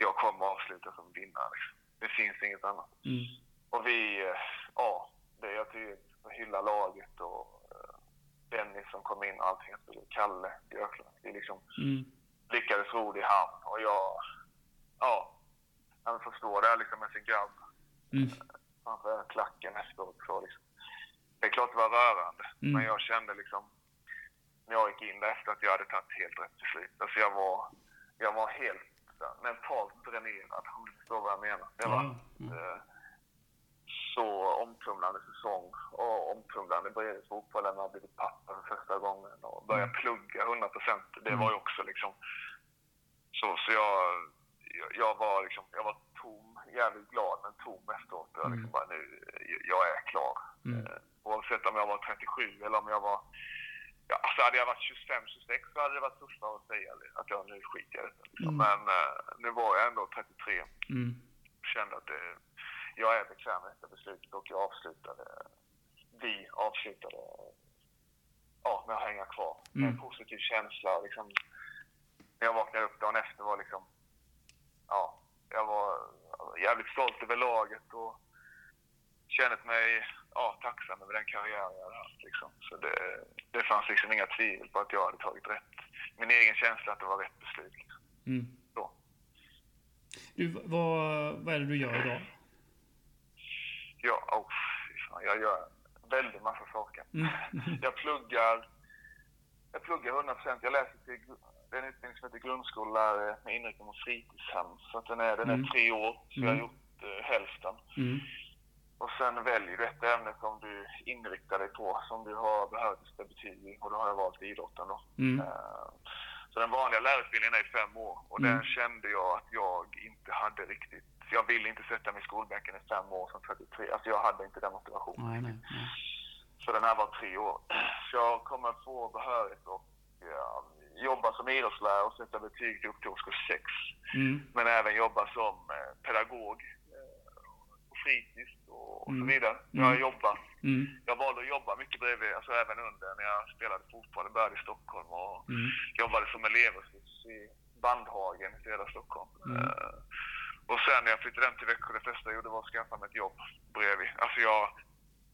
jag kommer avsluta som vinnare. Liksom. Det finns inget annat. mm, Och vi, eh, ja, det jag tycker att hylla laget och eh, Dennis som kom in och allting. Kalle Björklund. Vi liksom mm, lyckades ro det i hamn och jag, ja, han får stå där liksom med sin grabb mm, framför klacken efteråt. Så liksom. Det är klart det var rörande, Mm. men jag kände liksom när jag gick in där efter att jag hade tagit helt rätt beslut. Alltså jag var, jag var helt mentalt dränerad, om du förstår vad jag menar. Det var Ja, ja. eh, så omtumlande säsong och omtumlande bredvid fotbollen. Jag har blivit pappa för första gången och börjat Mm. plugga 100 procent. Det var ju också liksom så, så jag, jag, var liksom, jag var tom, jävligt glad men tom efteråt. Jag liksom Mm. bara nu, jag är klar. Mm. Eh, Oavsett om jag var 37 eller om jag var, ja, alltså hade jag varit 25, 26 så hade det varit tuffare att säga att jag nu skiter i detta. Liksom. Mm. Men eh, nu var jag ändå 33 Mm, kände att det, jag är bekväm med detta beslutet och jag avslutade, vi avslutade ja, med att hänga kvar. Med en Mm. positiv känsla. Liksom, när jag vaknade upp dagen efter var liksom, ja, jag var jävligt stolt över laget och kände mig ja, tacksam över den karriär jag hade haft. Liksom. Så det, det fanns liksom inga tvivel på att jag hade tagit rätt. Min egen känsla att det var rätt beslut. Liksom. mm. Så. Du, vad, vad är det du gör idag? Ja, oh, fan, jag gör en väldigt massa saker. Mm. [LAUGHS] Jag pluggar, jag pluggar 100% Jag läser till en utbildning som heter grundskollärare med inriktning mot fritidshem. Så den är, den är Mm. tre år, så jag har Mm. gjort eh, hälften. Och sen väljer du ett ämne som du inriktar dig på, som du har behörighetsbetyg betyg i. Och då har jag valt idrotten då. mm, Eh, Så den vanliga lärarutbildningen är i fem år och Mm. den kände jag att jag inte hade riktigt. Jag ville inte sätta mig i skolbänken i fem år som 33. Alltså jag hade inte den motivationen. nej, nej, nej. Så den här var tre år. Så jag kommer få behörighet och ja, jobba som idrottslärare och sätta betyg upp till årskurs 6. Mm. Men även jobba som eh, pedagog fritids och, och så Mm. vidare. Jag har Mm. jobbat Mm. jag valde att jobba mycket bredvid, alltså även under när jag spelade fotboll. Jag började i Stockholm och Mm. jobbade som elevhus i Bandhagen i södra Stockholm. Mm. Eh, och sen när jag flyttade hem till Växjö, det första jag gjorde var att skaffa mig ett jobb bredvid. Alltså jag,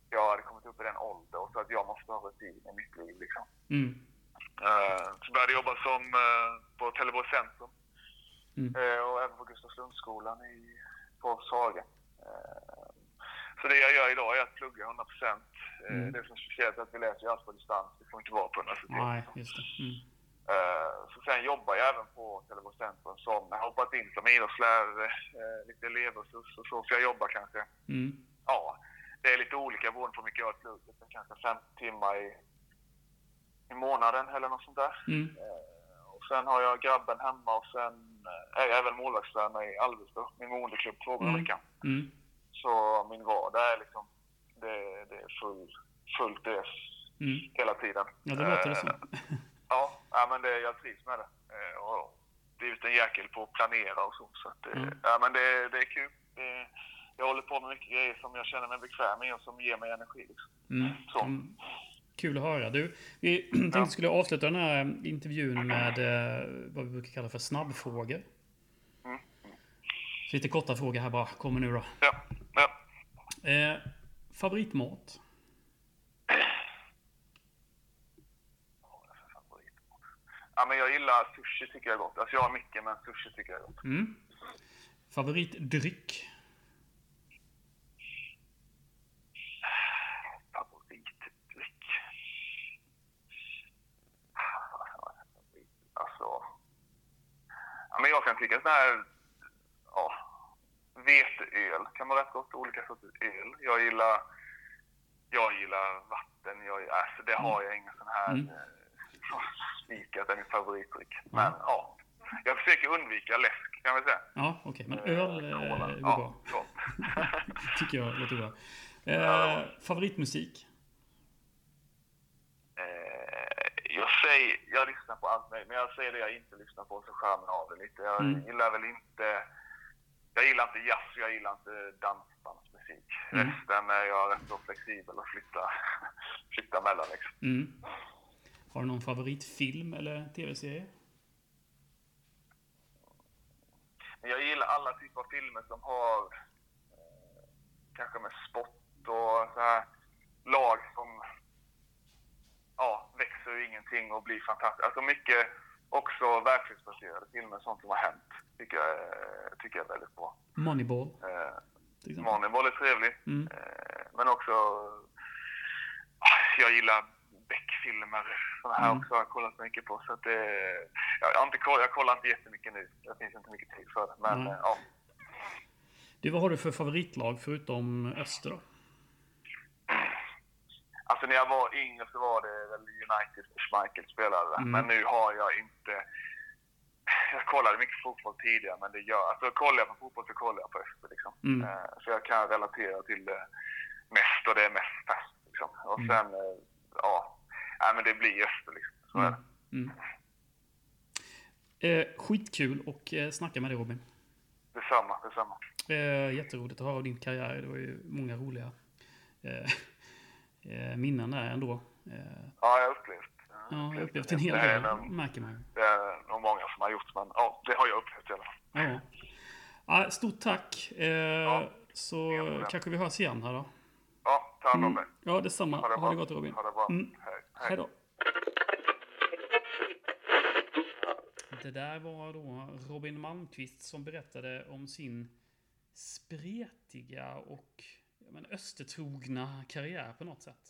jag hade kommit upp i den åldern så att jag måste ha rutin i mitt liv liksom. Mm. Eh, så började jag jobba som, eh, på Trelleborg Centrum Mm. och även på Gustavslundsskolan i, på Saga. Eh, så det jag gör idag är att plugga 100 procent. Mm. Det som är speciellt är att vi läser ju allt på distans. Vi får inte vara på universitet. Nej, just det. Mm. Eh, Så sen jobbar jag även på Trelleborg Centrum som, jag har hoppat in som idrottslärare, eh, lite elevresurs och så. Så jag jobbar kanske, Mm. ja, det är lite olika beroende på hur mycket jag har. Men Kanske fem timmar i, i månaden eller något sånt där. Mm. Sen har jag grabben hemma och sen eh, är jag även målvaktstränare i Alvesta, min moderklubb, två gånger i Mm. veckan. Mm. Så min vardag är liksom, det, det är full, fullt ös Mm. hela tiden. Ja, det låter det Eh, som. [LAUGHS] Ja, ja men det, jag trivs med det. Eh, Och blivit en jäkel på att planera och så. så att, Mm. ja, men det, det är kul. Det, jag håller på med mycket grejer som jag känner mig bekväm med och som ger mig energi. Liksom. Mm. Så. Kul att höra. Du, vi [CLEARS THROAT] tänkte Ja. skulle avsluta den här intervjun med eh, vad vi brukar kalla för snabbfrågor. Mm. Så lite korta frågor här bara. Kommer nu då. Ja, ja. Eh, favoritmat? ja, men jag gillar sushi tycker jag är gott. Alltså jag har mycket men sushi tycker jag är gott. Mm. Favoritdryck? Alltså... Ja, men jag kan tycka sån här... Ja, veteöl kan vara rätt gott. Olika sorters öl. Jag gillar... Jag gillar vatten. Jag, alltså det har jag ingen sån här... Mm. eh, Spikat är min favoritdryck. Men ja. Jag försöker undvika läsk kan vi säga. Ja, okej. Men öl eh, Cola. går ja, bra. [LAUGHS] Tycker jag låter bra. Eh, favoritmusik? Eh, jag säger, jag lyssnar på allt möjligt, men jag säger det jag inte lyssnar på så man av det lite. Jag Mm. gillar väl inte, jag gillar inte jazz, jag gillar inte dansbandsmusik. Mm. Resten är jag rätt så flexibel och flytta, [LAUGHS] flytta mellan liksom. Mm. Har du någon favoritfilm eller tv-serie? Jag gillar alla typer av filmer som har eh, kanske med sport och så här lag som växer ur ingenting och blir fantastiskt. Alltså mycket också verklighetsbaserade filmer, sånt som har hänt, tycker jag, är- tycker jag är väldigt bra. Moneyball? Eh. Moneyball är trevlig, Mm. eh, men också jag gillar Beck-filmer. Sådana här Mm. också har jag kollat mycket på. Så att det, jag, inte, jag kollar inte jättemycket nu. Det finns inte mycket tid för det. Men eh, ja. Du, vad har du för favoritlag förutom Öster då? Alltså när jag var yngre så var det väl United för Schmeichel spelade där. Mm. Men nu har jag inte... Jag kollade mycket fotboll tidigare, men det gör... Alltså kollar jag på fotboll så kollar jag på Öster liksom. Mm. Eh, Så jag kan relatera till det mest och det är mest fast liksom. Och Mm. sen, eh, ja... Nej men det blir Öster liksom. Så är Mm. det. Mm. Eh, skitkul och eh, snacka med dig Robin. Detsamma, detsamma. Eh, jätteroligt att höra din karriär. Det var ju många roliga eh, minnen där ändå. Eh, Ja, jag har upplevt. ja, jag upplevt en hel del, märker man det är nog många som har gjort, men ja, det har jag upplevt i alla fall. Ja. Ja, stort tack. Eh, så kanske vi hörs igen här då. Ja, ta hand om Mm. dig. Ja, detsamma. Ha det Ha det gott Robin. Ha det bra. Mm. Hej. Hej då. Det där var då Robin Malmqvist som berättade om sin spretiga och ja, men, östertrogna karriär på något sätt.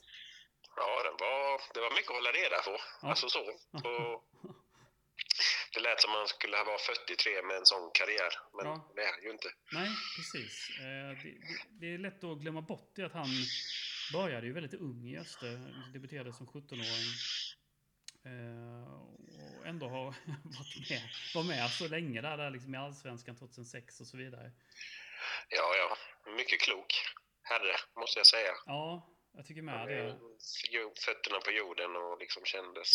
Ja, den var, det var mycket att hålla reda på. Ja. Alltså så. Och [LAUGHS] det lät som man skulle vara 43 med en sån karriär, men Ja. det är han ju inte. Nej, precis. Eh, det, det, det är lätt att glömma bort det att han började ju väldigt ung i Öster. Debuterade som 17-åring. Eh, och ändå har [LAUGHS] varit med, var med så länge där, där liksom i Allsvenskan 2006 och så vidare. Ja, ja. Mycket klok herre, måste jag säga. Ja, jag tycker med det. Fötterna på jorden och liksom kändes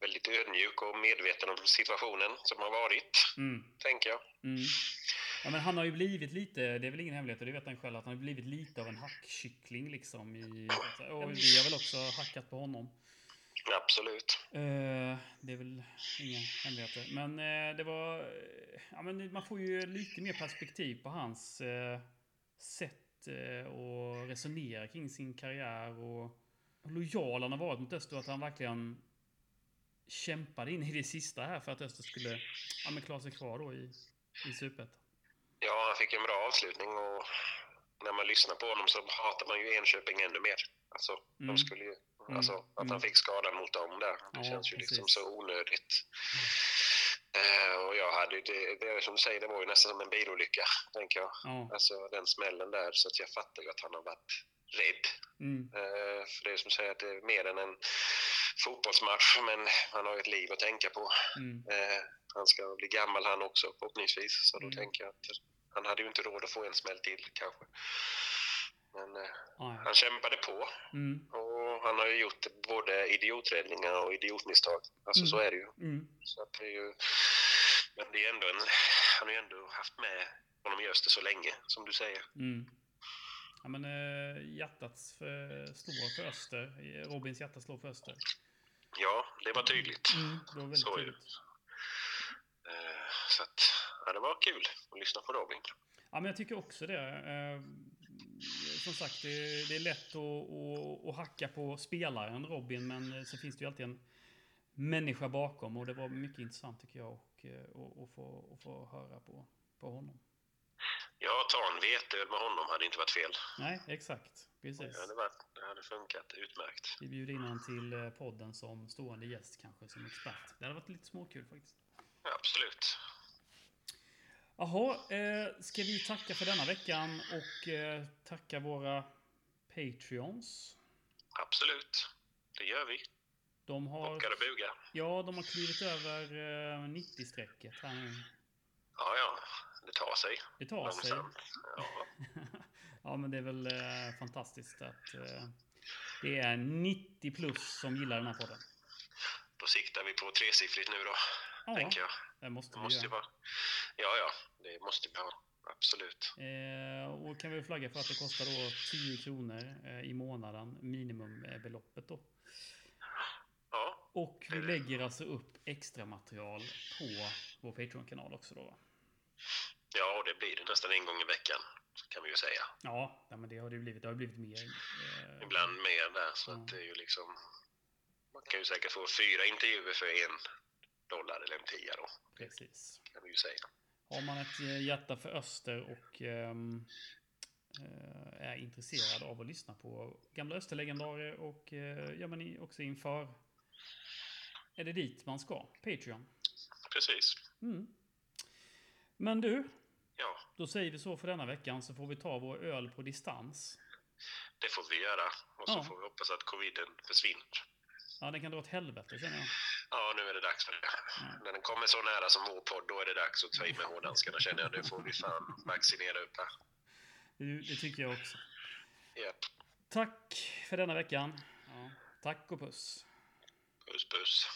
väldigt ödmjuk och medveten om situationen som har varit, Mm. tänker jag. Mm. Ja, men han har ju blivit lite, det är väl ingen hemlighet, och det vet han själv, att han har blivit lite av en hackkyckling liksom. I, och vi har väl också hackat på honom. Absolut. Eh, det är väl inga hemligheter. Men eh, det var... eh, Ja, men man får ju lite mer perspektiv på hans sätt eh, att resonera kring sin karriär och hur lojal han har varit mot Öster. Att han verkligen kämpade in i det sista här för att Öster skulle ja, men klara sig kvar då i, i Superettan. Ja, han fick en bra avslutning och när man lyssnar på honom så hatar man ju Enköping ännu mer. Alltså, Mm. de skulle ju, alltså att Mm. han fick skadan mot dem där. Det Ja, känns ju liksom precis. så onödigt. Eh, och jag hade det, det som du säger, det var ju nästan som en bilolycka, tänker jag. Ja. Alltså den smällen där, så att jag fattar ju att han har varit rädd. Mm. Eh, för det är som du säger, att det är mer än en fotbollsmatch, men han har ju ett liv att tänka på. Mm. Eh, han ska bli gammal han också förhoppningsvis, så då Mm. tänker jag att han hade ju inte råd att få en smäll till kanske. Men eh, han kämpade på Mm. och han har ju gjort både idioträddningar och idiotmisstag. Alltså Mm. så är det ju. Mm. Så att det är ju. Men det är ändå en, han har ju ändå haft med honom i Öster så länge, som du säger. Mm. Ja, men eh, hjärtat för, slår för Öster. Robins hjärta slår för Öster. Ja, det var tydligt. Mm, det var väldigt Så tydligt. Eh, så att, ja, det var kul att lyssna på Robin. Ja, men jag tycker också det. Eh, som sagt, det, det är lätt att, att, att hacka på spelaren Robin, men eh, så finns det ju alltid en människa bakom och det var mycket intressant tycker jag och, eh, och, och, få, och få höra på, på honom. Ja, ta en veteöl med honom hade inte varit fel. Nej, exakt. Precis. Det hade, varit, det hade funkat utmärkt. Vi bjuder in honom till eh, podden som stående gäst kanske, som expert. Det hade varit lite småkul faktiskt. Ja, absolut. Jaha, eh, ska vi tacka för denna veckan och eh, tacka våra Patreons. Absolut. Det gör vi. De har, Bockar och buga. ja, de har klivit över eh, 90-strecket här nu. Ja, ja. Det tar sig. Det tar sig. Långsamt. Ja. [LAUGHS] ja, men det är väl eh, fantastiskt att eh, det är 90 plus som gillar den här podden. Då siktar vi på tresiffrigt nu då, Ja, tänker jag. det måste Det vi måste ju göra. vara... Ja, ja. Det måste vi ha. Absolut. Eh, och kan vi flagga för att det kostar då 10 kronor eh, i månaden, minimumbeloppet då. Ja, Och vi lägger alltså upp extra material på vår Patreon-kanal också då. ja och det blir det nästan en gång i veckan, kan vi ju säga. Ja, ja men det har det blivit. Det har blivit mer. Eh, Ibland mer där, så Ja. att det är ju liksom... Man kan ju säkert få fyra intervjuer för en dollar eller en tia då, Precis. kan vi ju säga. Har man ett eh, hjärta för öster och eh, är intresserad av att lyssna på gamla österlegendarer och eh, ja, men också inför är det dit man ska. Patreon. Precis. Mm. Men du, Ja, då säger vi så för denna veckan så får vi ta vår öl på distans. det får vi göra. Och så Ja. får vi hoppas att coviden försvinner. Ja, den kan dra åt helvete känner jag. Ja, nu är det dags för det. När den kommer så nära som vår podd, då är det dags att ta i med hårdhandskarna känner jag. Nu får vi fan vaccinera upp här. Det, tycker jag också. Japp. Tack för denna veckan. Ja, tack och puss. Puss puss.